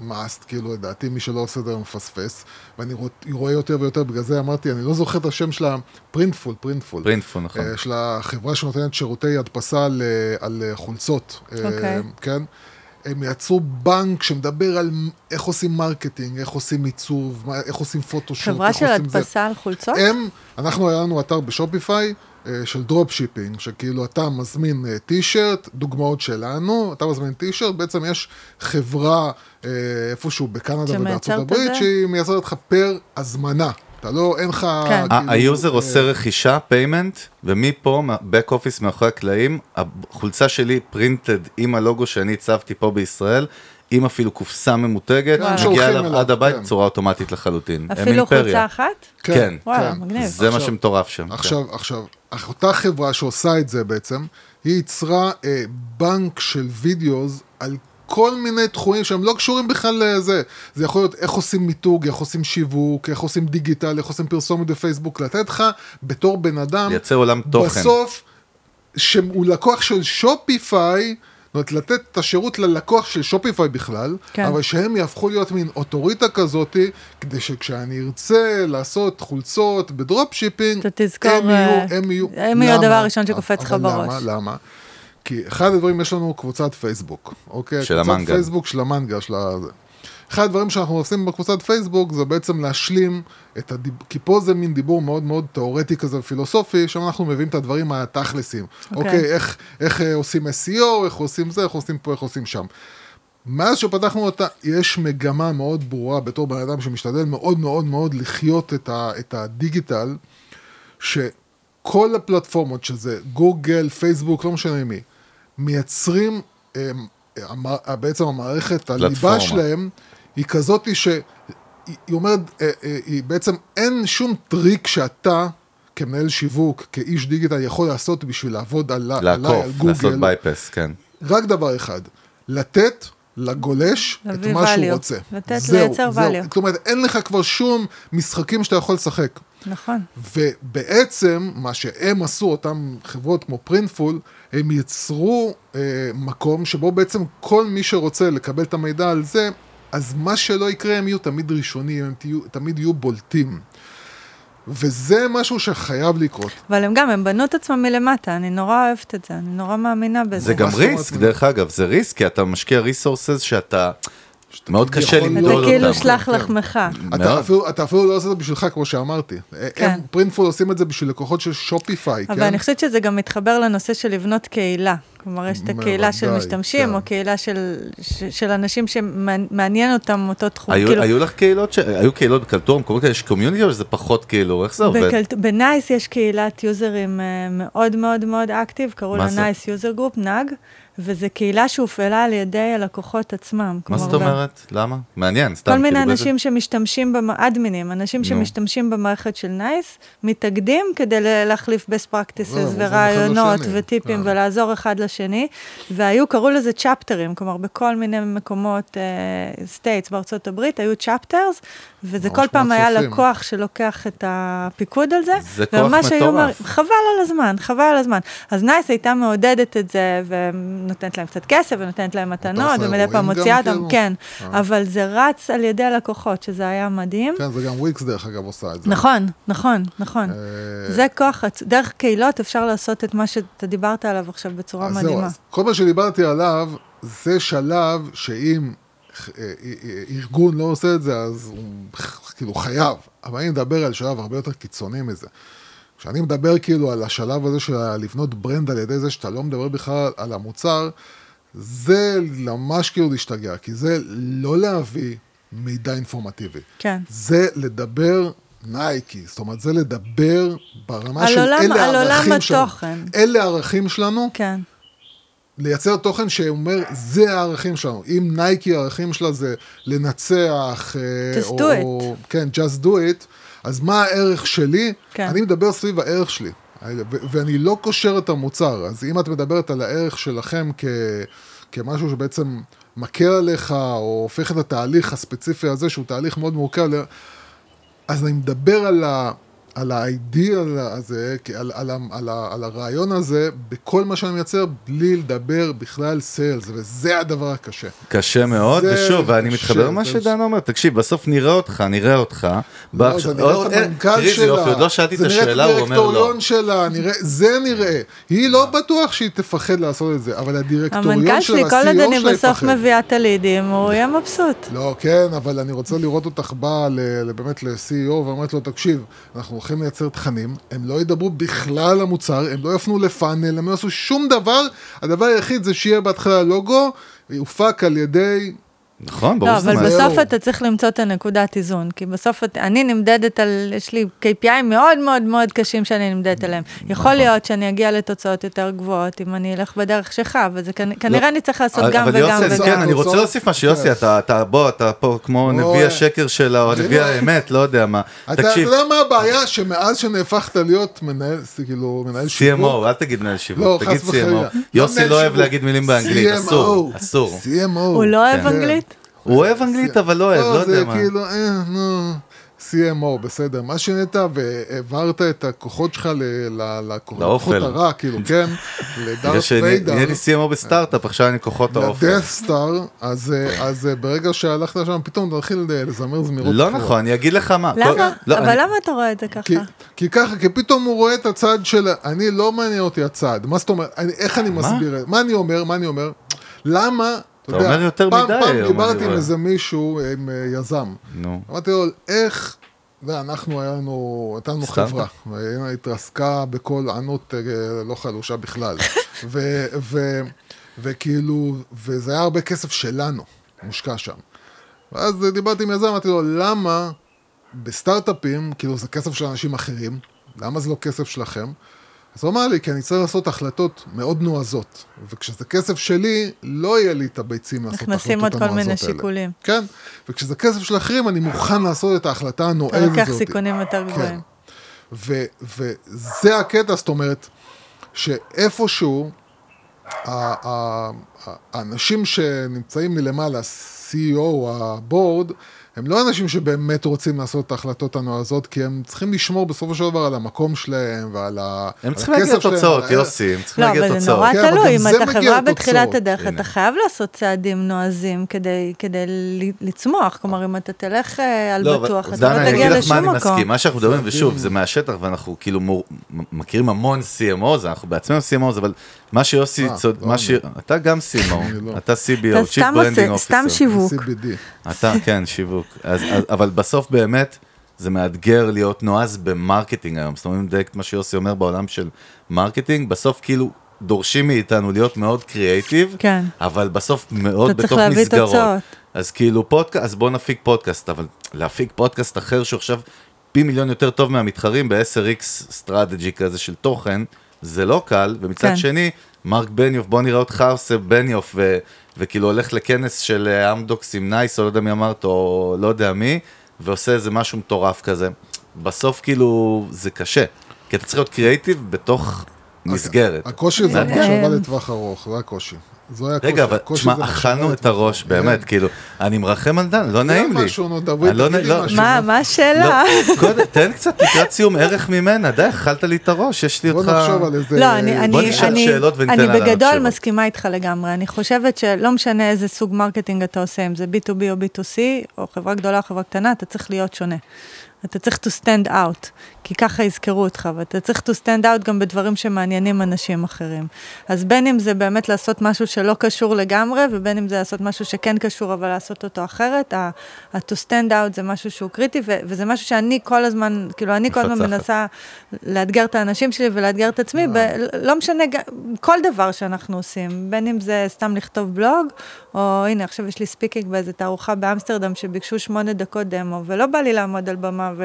must, כאילו, לדעתי, מי שלא עושה את זה מפספס, ואני רוא- רואה יותר ויותר, בגלל זה אמרתי, אני לא זוכר את השם שלה, פרינטפול, פרינטפול. פרינטפול, נכון. אה, של החברה שנותנת שירותי הדפסה על, אה, על אה, חולצות, אה, אוקיי. כן? הם יצרו בנק שמדבר על איך עושים marketing, איך עושים עיצוב, איך עושים photoshoot, חברה איך של עושים זה. הדפסה על חולצות? הם, אנחנו היה לנו אתר בשופיפיי של drop shipping, שכאילו אתה מזמין טישרט, דוגמאות שלנו, אתה מזמין טישרט, בעצם יש חברה איפשהו בקנדה ובארצות הברית? שהיא מייצרת לך per הזמנה. אתה לא, אין לך... כן. כאילו, ה user אה, עושה רכישה, payment, ומפה, back office מאחורי הקלעים, החולצה שלי printed עם הלוגו שאני הצבתי פה בישראל, עם אפילו קופסה ממותגת, וואלה. מגיעה אליו עד הבית כן. בצורה אוטומטית לחלוטין. אפילו. חולצה אחת? כן, כן. מגניב. זה מה שמטורף שם. כן. עכשיו, עכשיו, אותה חברה שעושה את זה בעצם, היא ייצרה אה, בנק של videos על כל מיני תחומים שהם לא קשורים בכלל לזה. זה יכול להיות איך עושים מיתוג, איך עושים שיווק, איך עושים דיגיטל, איך עושים פרסומת בפייסבוק, לתת לך בתור בן אדם, לייצר עולם תוכן. בסוף, שהוא לקוח של שופיפיי, זאת אומרת, לתת את השירות ללקוח של שופיפיי בכלל, כן. אבל שהם יהפכו להיות מין אוטוריטה כזאתי, כדי שכשאני ארצה לעשות חולצות ב drop shipping, אתה תזכור, הם אה, יהיו, הם יהיו, הם יהיו? הדבר הראשון שקופץ לך בראש. למה? למה? כי אחד הדברים, יש לנו קבוצת פייסבוק, אוקיי? של קבוצת המנגל. פייסבוק של המנגל, של ה... אחד הדברים שאנחנו עושים בקבוצת פייסבוק זה בעצם להשלים את הדיב... כי פה זה מין דיבור מאוד מאוד תיאורטי כזה ופילוסופי, שם אנחנו מביאים את הדברים התכלסים. אוקיי. אוקיי, איך, איך אה, עושים SEO, איך עושים זה, איך עושים פה, איך עושים שם. מאז שפתחנו אותה, יש מגמה מאוד ברורה בתור בן אדם שמשתדל מאוד מאוד מאוד לחיות את, ה, את הדיגיטל, שכל הפלטפורמות, שזה גוגל, פייסבוק, לא משנה מי, מייצרים, המ- בעצם המערכת, הליבה. שלהם, היא כזאת שהיא היא אומרת, אה, אה, היא בעצם אין שום טריק שאתה, כמנהל שיווק, כאיש דיגיטל, יכול לעשות בשביל לעבוד על, עליי, על לעקוף, לעשות גוגל. bypass, כן. רק דבר אחד, לתת לגולש את מה שהוא value. רוצה. לתת, זהו, לייצר זהו. value. זאת אומרת, אין לך כבר שום משחקים שאתה יכול לשחק. נכון. ובעצם, מה שהם עשו, אותם חברות כמו פרינטפול, הם יצרו אה, מקום שבו בעצם כל מי שרוצה לקבל את המידע על זה, אז מה שלא יקרה, הם יהיו תמיד ראשונים, הם תהיו, תמיד יהיו בולטים. וזה משהו שחייב לקרות. אבל הם גם, הם בנו את עצמם מלמטה, אני נורא אוהבת את זה, אני נורא מאמינה בזה. זה גם? ריסק, דרך אגב, זה ריסק, כי אתה משקיע ריסורסס שאתה... מאוד קשה למדוד לא- אתה אותם. כאילו שלח כן. לחמך. אתה מאוד. אפילו, אתה אפילו לא עושה את זה בשבילך, כמו שאמרתי. כן. הם, פרינטפול עושים את זה בשביל לקוחות של שופיפיי, אבל כן? אני חושבת שזה גם מתחבר לנושא של לבנות קהילה. כלומר, יש את הקהילה של משתמשים, כן. או קהילה של, אנשים שמעניין אותם אותו תחום. היו כאילו, היו לך קהילות, ש- היו קהילות בקלטור, מקומות כאלה, יש community או שזה פחות כאילו, איך זה עובד? בקלט- בנייס יש קהילת יוזרים אה, מאוד מאוד מאוד אקטיב, קראו לה? נייס user group, NUG, וזו קהילה שהופעלה על ידי הלקוחות עצמם. מה זאת גם- אומרת? למה? מעניין, סתם. כל מיני כאילו, באיזה- אנשים שמשתמשים, במ- אדמינים, אנשים שמשתמשים במערכת של נייס, מתאגדים כדי להחליף best practices עוזרים אחד ורעיונות. וטיפים אה. ולעזור אחד לשני, והיו, קראו לזה צ'פטרים, כלומר בכל מיני מקומות, states בארצות הברית, היו chapters, וזה כל פעם היה. לקוח שלוקח את הפיקוד על זה. זה כוח מטורף. מר- חבל על הזמן, חבל על הזמן. אז נייס הייתה מעודדת את זה, ונותנת להם קצת כסף, ונותנת להם מתנות, ומדי פעם מוציאה אותם, כאילו? כן. אבל זה רץ על ידי הלקוחות, שזה היה מדהים. כן, זה גם וויקס דרך אגב עושה את זה. נכון, נכון, נכון. אה, זה כוח, דרך קהילות אפשר לעשות את מה שאתה דיברת עליו עכשיו בצורה אז זהו, מדהימה. אז כל מה שדיברתי עליו, זה שלב שאם אה, אה, ארגון לא עושה את זה, אז הוא כאילו חייב. אבל אני מדבר על שלב הרבה יותר קיצוני מזה. כשאני מדבר כאילו על השלב הזה של לבנות ברנד על ידי זה שאתה לא מדבר בכלל על המוצר, זה ממש כאילו להשתגע, כי זה לא להביא מידע אינפורמטיבי. כן. זה לדבר נייקי, זאת אומרת, זה לדבר ברמה על של עולם- אלה על עולם הערכים שלנו. התוכן. אלה הערכים שלנו, כן, לייצר תוכן שאומר, זה הערכים שלנו. אם נייקי הערכים שלה זה לנצח, אה, Just או, do it. או, כן, just do it, אז מה הערך שלי? כן. אני מדבר סביב הערך שלי, ואני לא קושר את המוצר. אז אם את מדברת על הערך שלכם כ- כמשהו שבעצם מקל עליך, או הופך את התהליך הספציפי הזה, שהוא תהליך מאוד מורכב, אז אני מדבר על, ה, על האידיאל הזה, כי על, על, על, על הרעיון הזה, בכל מה שאני מייצר, בלי לדבר בכלל סיילס, וזה הדבר הקשה. קשה מאוד, זה ושוב, ואני קשה, מתחבר למה זה- שדן אומר, תקשיב, בסוף נראה אותך, נראה אותך. בא לא, עכשיו- זה נראה את המנכ"ל תראי, זה שלה, יופי, עוד לא שאלתי את השאלה, הוא אומר לא. הדירקטוריון שלה, נראה, זה נראה. היא לא בטוח שהיא תפחד לעשות את זה, אבל הדירקטוריון המנכ"ל שלה, שלי, כל עוד ה-CEO אני שלה בסוף יפחד. מביאה את הלידים, הוא יהיה מבסוט. לא, כן, אבל אני רוצה לראות אותך באה באמת ל-CEO ואומרת לו, תקשיב, אנחנו הולכים לייצר תכנים, הם לא ידברו בכלל על המוצר, הם לא יפנו לפאנל, הם לא יעשו שום דבר, הדבר היחיד זה שיהיה בהתחלה לוגו, יופק על ידי... נכון, ברור לא, שזה אבל מעניין. זהו. בסוף אתה צריך למצוא את הנקודת איזון, כי בסוף את- אני נמדדת על, יש לי KPI מאוד מאוד מאוד קשים שאני נמדדת עליהם. נכון. יכול להיות שאני אגיע לתוצאות יותר גבוהות אם אני אלך בדרך שלך, אבל זה כנ- כנראה אני צריך לעשות גם לא. אבל וגם יוסי, וגם. כן, אני רוצה תוצאות, להוסיף משהו, כן. יוסי, אתה, אתה, בוא, אתה פה כמו בוא, נביא אה, השקר שלה, או נביא לא- האמת, לא יודע מה. אתה אתה תקשיב, יודע מה הבעיה? שמאז שנהפכת להיות מנהל, כאילו, מנהל שיווק... CMO, אל תגיד מנהל שיווק, לא, תגיד. CMO. יוסי לא אוהב. להגיד מילים באנגלית. אסור, אסור. CMO. הוא לא אוהב כן. אנגלית? הוא אוהב אנגלית, אבל לא אוהב, לא יודע זה מה. כאילו, אה, נו, CMO, בסדר. מה שינית והעברת את הכוחות שלך לכוחות. הרע, כאילו, <laughs> כן? לדארט ויידר. שנהייתי CMO בסטארט-אפ, עכשיו אני כוחות האופן. לדף סטאר, אז אה, אז אה, ברגע שהלכת לשם, פתאום תתחיל אה, לזמר זמירות. לא. נכון, אני אגיד לך מה. למה? כל- לא, אבל למה אתה רואה את זה ככה? כי, ככה, כי פתאום הוא רואה את הצד של, אני לא מעניין אותי הצד, מה זאת אומרת, אני, איך אני מסביר, מה אני אומר, מה אני אומר, למה, אתה אתה אומר יותר פעם, מדי פעם דיברתי עם. איזה מישהו, עם אה, יזם, נו. אמרתי לו, איך, ואנחנו היה לנו, הייתה לנו? חברה, והיא התרסקה בקול ענות אה, לא חלושה בכלל, <laughs> ו, ו, וכאילו, וזה היה הרבה כסף שלנו, מושקע שם. ואז דיברתי עם יזם, אמרתי לו, למה בסטארט-אפים, כאילו זה כסף של אנשים אחרים, למה זה לא כסף שלכם? אז הוא אמר לי, כי אני צריך לעשות החלטות מאוד נועזות, וכשזה כסף שלי, לא יהיה לי את הביצים לעשות את ההחלטות נכנסים עוד הנועזות כל האלה. מיני שיקולים. כן, וכשזה כסף של אחרים, אני מוכן לעשות את ההחלטה אתה הנועזת הזאת. לוקח סיכונים יותר כן. גבוהים. ו- וזה הקטע, זאת אומרת, שאיפשהו, האנשים שנמצאים מלמעלה, ה-CEO או הבורד, הם לא אנשים שבאמת רוצים לעשות את ההחלטות הנועזות, כי הם צריכים לשמור בסופו של דבר על המקום שלהם ועל ה- הם על צריכים להגיע הכסף שלהם, לתוצאות, ה- יוסי, הם צריכים לא, להגיע אבל זה נורא. כן, תלוי, אם אתה חברה. בתחילת הדרך. אתה חייב לעשות צעדים נועזים כדי כדי ל- לצמוח, כלומר, אם אתה תלך אה, על לא, בטוח, אתה דנה, לא אני תגיע אגיד לך מה לשום אני מקום. מסכים, מה שאנחנו מדברים, ושוב, זה מהשטח, ואנחנו כאילו מכירים המון CMOs, אנחנו בעצמנו CMOs, אבל מה שיוסי אה, צוד... לא מה אני. ש... אתה גם CMO, <laughs> לא. אתה אתה CBO, Chief סתם Branding עושה, סתם Officer. שיווק. אתה, כן, שיווק. אבל בסוף באמת, זה מאתגר להיות נועז ב marketing היום. זאת אומרת, מדייק מה שיוסי אומר בעולם של מרקטינג, בסוף כאילו דורשים מאיתנו להיות מאוד קריאייטיב, כן. אבל בסוף מאוד אתה צריך בתוך להביא מסגרות. תוצאות. אז כאילו פודקאסט, אז בוא נפיק פודקאסט, אבל להפיק פודקאסט אחר שהוא עכשיו פי מיליון יותר טוב מהמתחרים ב-10x סטרטג'י כזה של תוכן, זה לא קל, ומצד כן. שני, מרק בניוף, בוא נראה אותך עושה בניוף, ו- וכאילו הולך לכנס של אה, אמדוקס עם נייס, או לא יודע מי אמרת, או לא יודע מי, ועושה איזה משהו מטורף כזה. בסוף כאילו זה קשה, כי אתה צריך להיות קריאיטיב בתוך מסגרת. הקושי זה מעניין. המחשבה לטווח ארוך, זה הקושי. זה היה הקושי. רגע, אבל תשמע, אכלנו את הראש. באמת. כאילו, אני מרחם על דן, לא נעים לי. לא לא-. מה, מה השאלה? לא, קודם, תן קצת לקראת סיום ערך ממנה, די, אכלת לי את הראש, יש לי בוא אותך... נחשוב על איזה... לא, אני, בוא אני, נשאל אני, שאלות וניתן אני לה לענות בגדול. מסכימה איתך לגמרי. אני חושבת שלא משנה איזה סוג marketing אתה עושה, אם זה B2B או B2C, או חברה גדולה או חברה קטנה, אתה צריך להיות שונה. אתה צריך to stand out, כי ככה יזכרו אותך, ואתה צריך to stand out גם בדברים שמעניינים אנשים אחרים. אז בין אם זה באמת לעשות משהו שלא קשור לגמרי, ובין אם זה לעשות משהו שכן קשור, אבל לעשות אותו אחרת, ה- ה-to stand out זה משהו שהוא קריטי, ו- וזה משהו שאני כל הזמן, כאילו, אני כל הזמן. מנסה לאתגר את האנשים שלי ולאתגר את עצמי, ב- לא משנה, כל דבר שאנחנו עושים, בין אם זה סתם לכתוב בלוג, או הנה, עכשיו יש לי speaking באיזה תערוכה באמסטרדם, שביקשו שמונה דקות דמו, ולא בא לי לעמוד על במה, ו...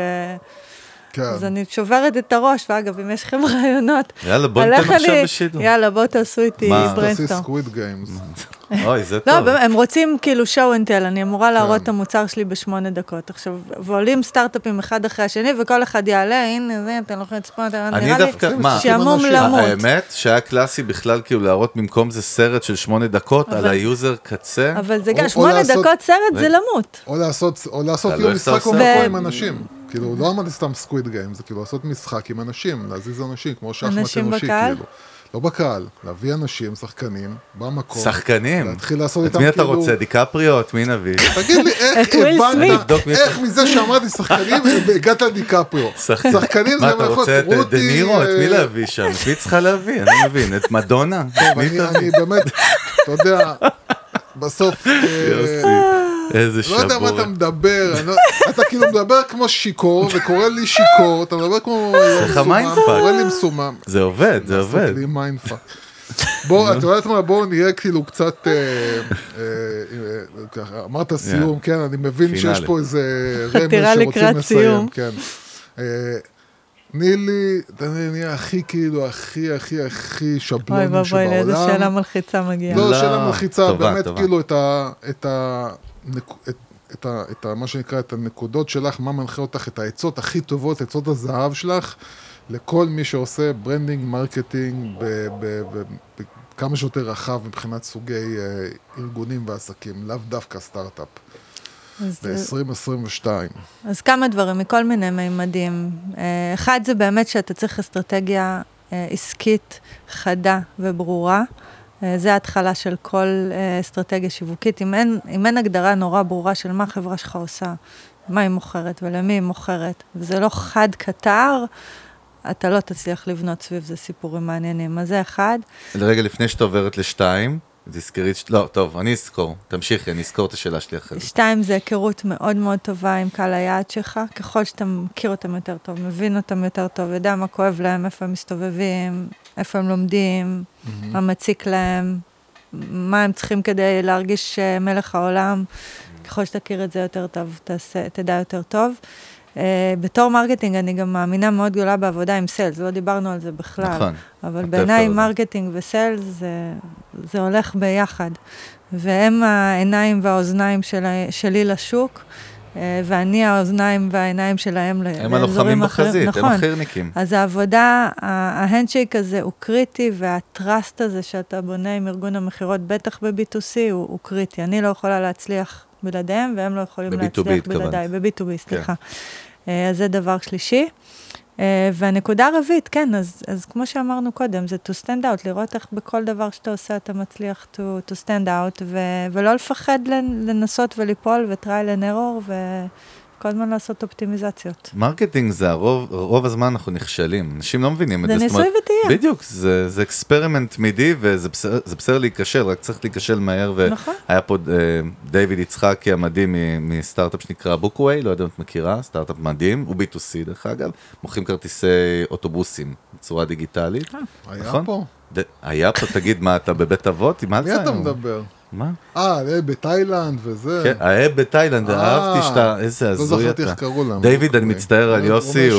כן. אז אני שוברת את הראש, ואגב, אם יש לכם רעיונות, יאללה, בוא ניתן עכשיו בשידור. יאללה, בואו תעשו איתי מה? תעשי. Squid Games. <laughs> אוי, זה לא, טוב. באמת, הם רוצים כאילו show and tell, אני אמורה להראות כן. את המוצר שלי בשמונה דקות. עכשיו, ועולים סטארט-אפים אחד אחרי השני, וכל אחד יעלה, הנה, זה, אתם לא יכולים לצפות, נראה לי? שעמום. למות. האמת שהיה קלאסי בכלל כאילו להראות במקום זה סרט של שמונה דקות על ה user קצה. אבל זה גם, שמונה דקות סרט זה. למות. או לעשות, או לעשות תלוי כאילו אתה משחק עם אנשים. כאילו, לא אמרתי סתם Squid Game, זה כאילו לעשות משחק עם אנשים, להזיז אנשים, כמו שחמט אנשים אנושי, בקהל? כאילו. לא בקהל, להביא אנשים, שחקנים, במקום. שחקנים. להתחיל לעשות את איתם מי אתה כאילו- רוצה? דיקפריו? את מי נביא? <laughs> תגיד לי, איך את. הבנת, איך מזה שאמרתי שחקנים, <laughs> הגעת לדיקפריו. שחק- שחקנים מה, זה אתה יכול רוצה להיות את דה נירו? את מי אה, להביא שם? את מי צריכה להביא? אני לא מבין. את מדונה? אני באמת, אתה יודע, בסוף, <laughs> איזה לא יודע מה שבור. אתה מדבר, לא- אתה כאילו מדבר כמו שיכור, וקורא לי שיכור, אתה מדבר כמו לך מסומם. קורא לי מסומם. זה עובד, זה עובד. בוא, את יודעת מה, בואו נהיה כאילו קצת, אה, אה, אה, אמרת סיום, כן, אני מבין שיש. פה איזה חתירה רמז שרוצים לקראת לסיים, סיום. כן. תני לי, תני לי הכי כאילו, הכי הכי הכי אוי שבלוני ואבוי, לאיזה שאלה שבעולם. מלחיצה מגיעה. לא, לא, שאלה מלחיצה, טובה, באמת. כאילו את ה... את את- את ה... את ה... מה שנקרא, את הנקודות שלך, מה מנחה אותך, את העצות הכי טובות, עצות הזהב שלך, לכל מי שעושה branding, marketing, ב- ב- ב- בכמה שיותר רחב מבחינת סוגי אה, ארגונים ועסקים, לאו דווקא סטארט-אפ. אז- ב-2022. אז כמה דברים מכל מיני מימדים. אה, אחד זה באמת שאתה צריך אסטרטגיה אה, עסקית חדה וברורה. אה, זה ההתחלה של כל אה, אסטרטגיה שיווקית. אם אין, אם אין הגדרה נורא ברורה של מה החברה שלך עושה, מה היא מוכרת ולמי היא מוכרת, וזה לא חד קטר, אתה לא תצליח לבנות סביב זה סיפורים מעניינים. אז זה אחד. רגע לפני שאת עוברת לשתיים, תזכרי, לא, טוב, אני אזכור, תמשיכי, אני אזכור את השאלה שלי אחרי זה. שתיים, זה היכרות מאוד מאוד טובה עם קהל היעד שלך. ככל שאתה מכיר אותם יותר טוב, מבין אותם יותר טוב, יודע מה כואב להם, איפה הם מסתובבים, איפה הם לומדים, מה מציק להם, מה הם צריכים כדי להרגיש אה, מלך העולם. ככל שתכיר את זה יותר טוב, תעשה, תדע יותר טוב. אה, בתור marketing, אני גם מאמינה מאוד גדולה בעבודה עם sales, לא דיברנו על זה בכלל. נכון. אבל בעיניי. marketing ו sales זה, זה הולך ביחד. והם העיניים והאוזניים של, שלי לשוק, ואני האוזניים והעיניים שלהם ל- הם הלוחמים לאזורים אחרים. בחזית, הם נכון. החי"רניקים. אז העבודה, ה handshake הזה הוא קריטי, וה trust הזה שאתה בונה עם ארגון המכירות, בטח ב-B2C, הוא, הוא קריטי. אני לא יכולה להצליח בלעדיהם, והם לא יכולים ב-B2B להצליח התכוונת. בלעדיי. ב-B2B, סליחה. אה, אז זה דבר שלישי. אה, והנקודה הרביעית, כן, אז, אז כמו שאמרנו קודם, זה to stand out, לראות איך בכל דבר שאתה עושה אתה מצליח to, to stand out, ו, ולא לפחד לנ- לנסות וליפול ו-try and error, וכל הזמן לעשות אופטימיזציות. marketing זה הרוב, רוב הזמן אנחנו נכשלים, אנשים לא מבינים את זה זה. ניסוי וטעייה. בדיוק, זה, זה experiment תמידי וזה בסדר, זה בסדר להיכשל, רק צריך להיכשל מהר. נכון. והיה פה אה, דיוויד יצחקי המדהים מ- מסטארט-אפ שנקרא בוקווי, לא יודע אם את מכירה, סטארט-אפ מדהים, הוא B2C דרך אגב, מוכרים כרטיסי אוטובוסים בצורה דיגיטלית. היה נכון? פה? ד- היה פה, תגיד, מה, אתה בבית אבות? עם מי? אתה מדבר? מה? אה, זה בתאילנד וזה. כן, האב בתאילנד, אה, אהבתי שאתה, איזה לא הזוי זכרתי אתה. איך קראו להם. דיוויד, אני אוקיי. מצטער על יוסי,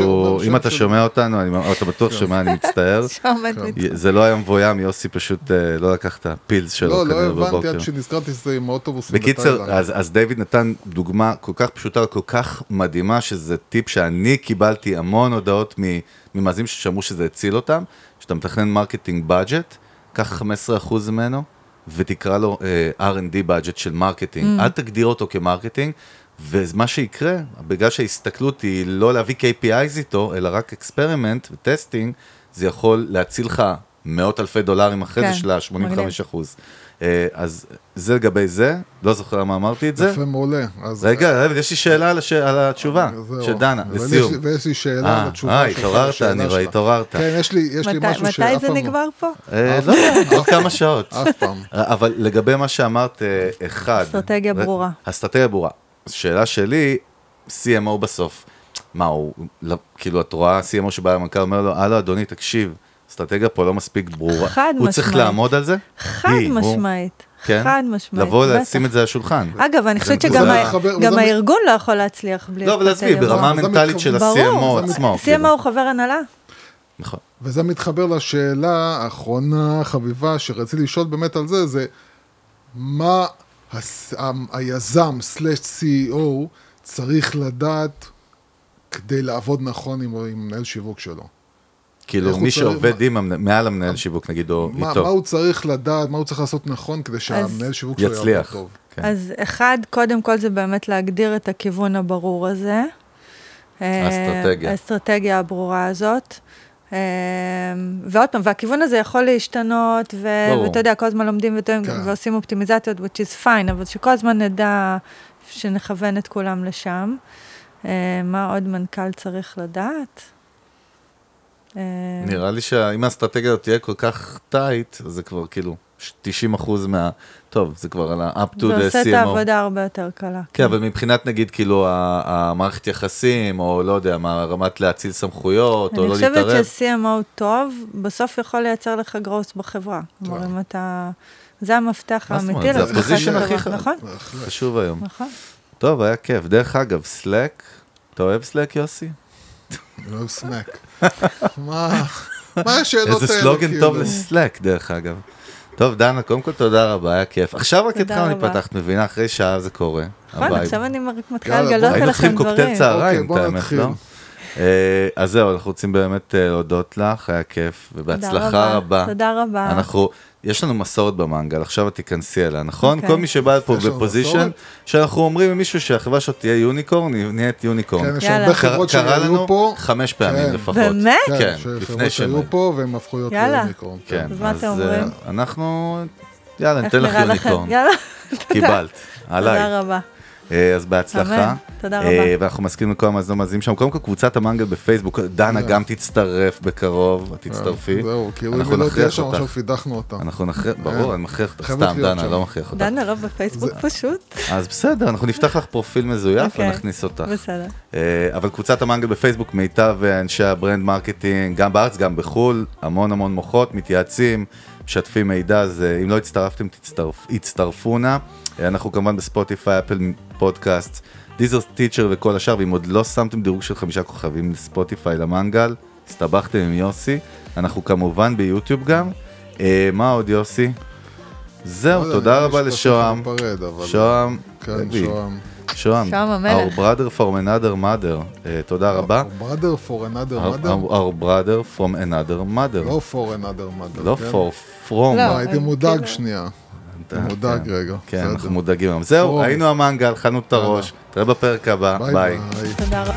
אם אתה שומע אותנו, אני- או אתה בטוח כן. שומע, אני מצטער. <laughs> כן. זה לא היה מבוים, יוסי פשוט אה, לא לקח את הפילס שלו לא, לא כנראה הבנתי בבוקר. עד שנזכרתי שזה עם האוטובוסים בקיצר, בתאילנד. אז, אז דיוויד נתן דוגמה כל כך פשוטה, כל כך מדהימה, שזה טיפ שאני קיבלתי המון הודעות מ- ממאזינים ששמעו שזה הציל אותם, שאתה מתכנן marketing budget, קח 15% ממנו, ותקרא לו אה, R&D budget של marketing. אל תגדיר אותו כ marketing, ומה שיקרה, בגלל שההסתכלות היא לא להביא KPIs איתו, אלא רק experiment ו testing, זה יכול להציל לך מאות אלפי דולרים אחרי כן, זה של ה-85 אחוז. אה, אז זה לגבי זה, לא זוכר למה אמרתי את זה. יפה מעולה. אז- רגע, רגע, יש לי שאלה על, התשובה זהו. של דנה, לסיום. יש לי- ויש לי שאלה אה, על התשובה אה, שלך. התעוררת, לשאלה אני רואה. התעוררת. כן, יש לי מתי- משהו שאף מתי זה פעם לא- נגמר פה? אה, לא יודע, עוד כמה שעות. אף פעם. אבל לגבי מה שאמרת, אה, אחד. אסטרטגיה ברורה. אסטרטגיה ברורה. שאלה שלי, CMO בסוף, מה הוא, לא, כאילו את רואה CMO שבא למנכ"ל, אומר לו, הלו אדוני, תקשיב, אסטרטגיה פה לא מספיק ברורה. חד הוא צריך משמעית. לעמוד על זה? חד היא, הוא. משמעית. כן? חד משמעית. לבוא בטח. לשים את זה על השולחן. אגב, אני חושבת שגם ה- גם הארגון לא יכול להצליח בלי לא, אבל עזבי. ברמה המנטלית של ה-CMO עצמו. CMO. הוא חבר הנהלה. נכון. וזה מתחבר לשאלה האחרונה, חביבה, שרציתי לשאול באמת על זה, זה מה הס- היזם סלאש CEO צריך לדעת כדי לעבוד נכון עם, עם מנהל שיווק שלו. כאילו, מי צריך- שעובד עם, המנ- מעל המנהל שיווק, נגיד, או מה, איתו, מה הוא צריך לדעת, מה הוא צריך לעשות נכון כדי שהמנהל שיווק שלו יעבוד יצליח. טוב. כן. אז אחד, קודם כל זה באמת להגדיר את הכיוון הברור הזה, אה, האסטרטגיה. האסטרטגיה הברורה הזאת. אה, ועוד פעם, והכיוון הזה יכול להשתנות, ו-. ואתה יודע, כל הזמן לומדים וטועים כן. ועושים אופטימיזציות, which is fine, אבל שכל הזמן נדע שנכוון את כולם לשם. אה, מה עוד מנכ"ל צריך לדעת? אה, נראה לי שאם האסטרטגיה הזאת תהיה כל כך טייט, אז זה כבר כאילו 90 אחוז מה... טוב, זה כבר על ה-up to זה the עושה את CMO. העבודה הרבה יותר קלה. כן, אבל מבחינת נגיד כאילו המערכת יחסים, או לא יודע, מה רמת להציל סמכויות, או אני לא חושבת להתערב. ש-CMO טוב, בסוף יכול לייצר לך גרוס בחברה. כלומר, אם אתה... זה המפתח האמיתי? זה להצלחת הפוזיישן חברה. הכי ח- נכון, חשוב היום. נכון. טוב, היה כיף. דרך אגב, סלק, אתה אוהב סלק, יוסי? אוהב סנאק. מה מה השאלות האלה? איזה סלוגן כאילו? טוב לסלק, דרך אגב. טוב, דנה, קודם כל תודה רבה, היה כיף. עכשיו רק התחלנו. להיפתח, את מבינה, אחרי שעה זה קורה. נכון. עכשיו אני מתחילה לגלות בוא. היינו עליכם צריכים דברים. קוקטייל צהריים, אוקיי, את האמת. לא? אה, אז זהו, אנחנו רוצים באמת אה, להודות לך, היה כיף, ובהצלחה רבה. תודה רבה. אנחנו, יש לנו מסורת במנגל, עכשיו את תיכנסי אליה, נכון? אוקיי. כל מי שבא פה בפוזיישן? שאנחנו אומרים למישהו שהחברה שלו תהיה יוניקורן, היא נהיית יוניקורן. כן, יש. הרבה קרה חברות קרה לנו שהיו פה. חמש פעמים כן. לפחות. באמת? כן, שחברות לפני שהיו שמות. פה והם הפכו להיות. יוניקורן. כן, אז מה אתם אה, אומרים? אנחנו, יאללה, ניתן לך? יוניקורן. יאללה, קיבלת, עליי. תודה רבה. אה, אז בהצלחה. תודה אה, רבה. ואנחנו מסכימים לכל המאזינים המאזינים שם. קודם כל, קבוצת המנגל בפייסבוק, דנה כן. גם תצטרף בקרוב, תצטרפי. זהו, כאילו אם לא תהיה שם אותך. עכשיו פידחנו אותה. אנחנו נכריח, ברור, אני מכריח אותך, סתם, דנה. לא מכריח אותך. דנה לא בפייסבוק פשוט? אז בסדר, אנחנו נפתח לך פרופיל מזויף אוקיי. ונכניס אותך. בסדר. אה, אבל קבוצת המנגל בפייסבוק, מיטב אנשי ה brand marketing, גם בארץ, גם בחו"ל, המון המון מוחות, מתייעצים, משתפים מידע, אז אה, אם לא הצטרפתם, הצטרפו נא. אה, אנחנו כמובן בספוטיפיי, אפל פודקאסט, דיזר טיצ'ר וכל השאר, ואם עוד לא שמתם דירוג של חמישה כוכבים לספוטיפיי למנגל, הסתבכתם עם יוסי, אנחנו כמובן ביוטיוב גם. אה, מה עוד יוסי? לא זהו, יודע, תודה רבה לשוהם. שוהם, כן. שוהם. שוהם, our brother from another mother, אה, תודה רבה. Our brother for another mother? our, our brother from another mother. לא for another mother. לא כן? for, from. לא. אה, הייתי מודאג כאילו- שנייה. אתה- מודאג כן. רגע. כן, בסדר. אנחנו מודאגים היום. זהו. היינו המנגל, חנו את הראש. תראה בפרק הבא, ביי ביי. ביי. תודה רבה.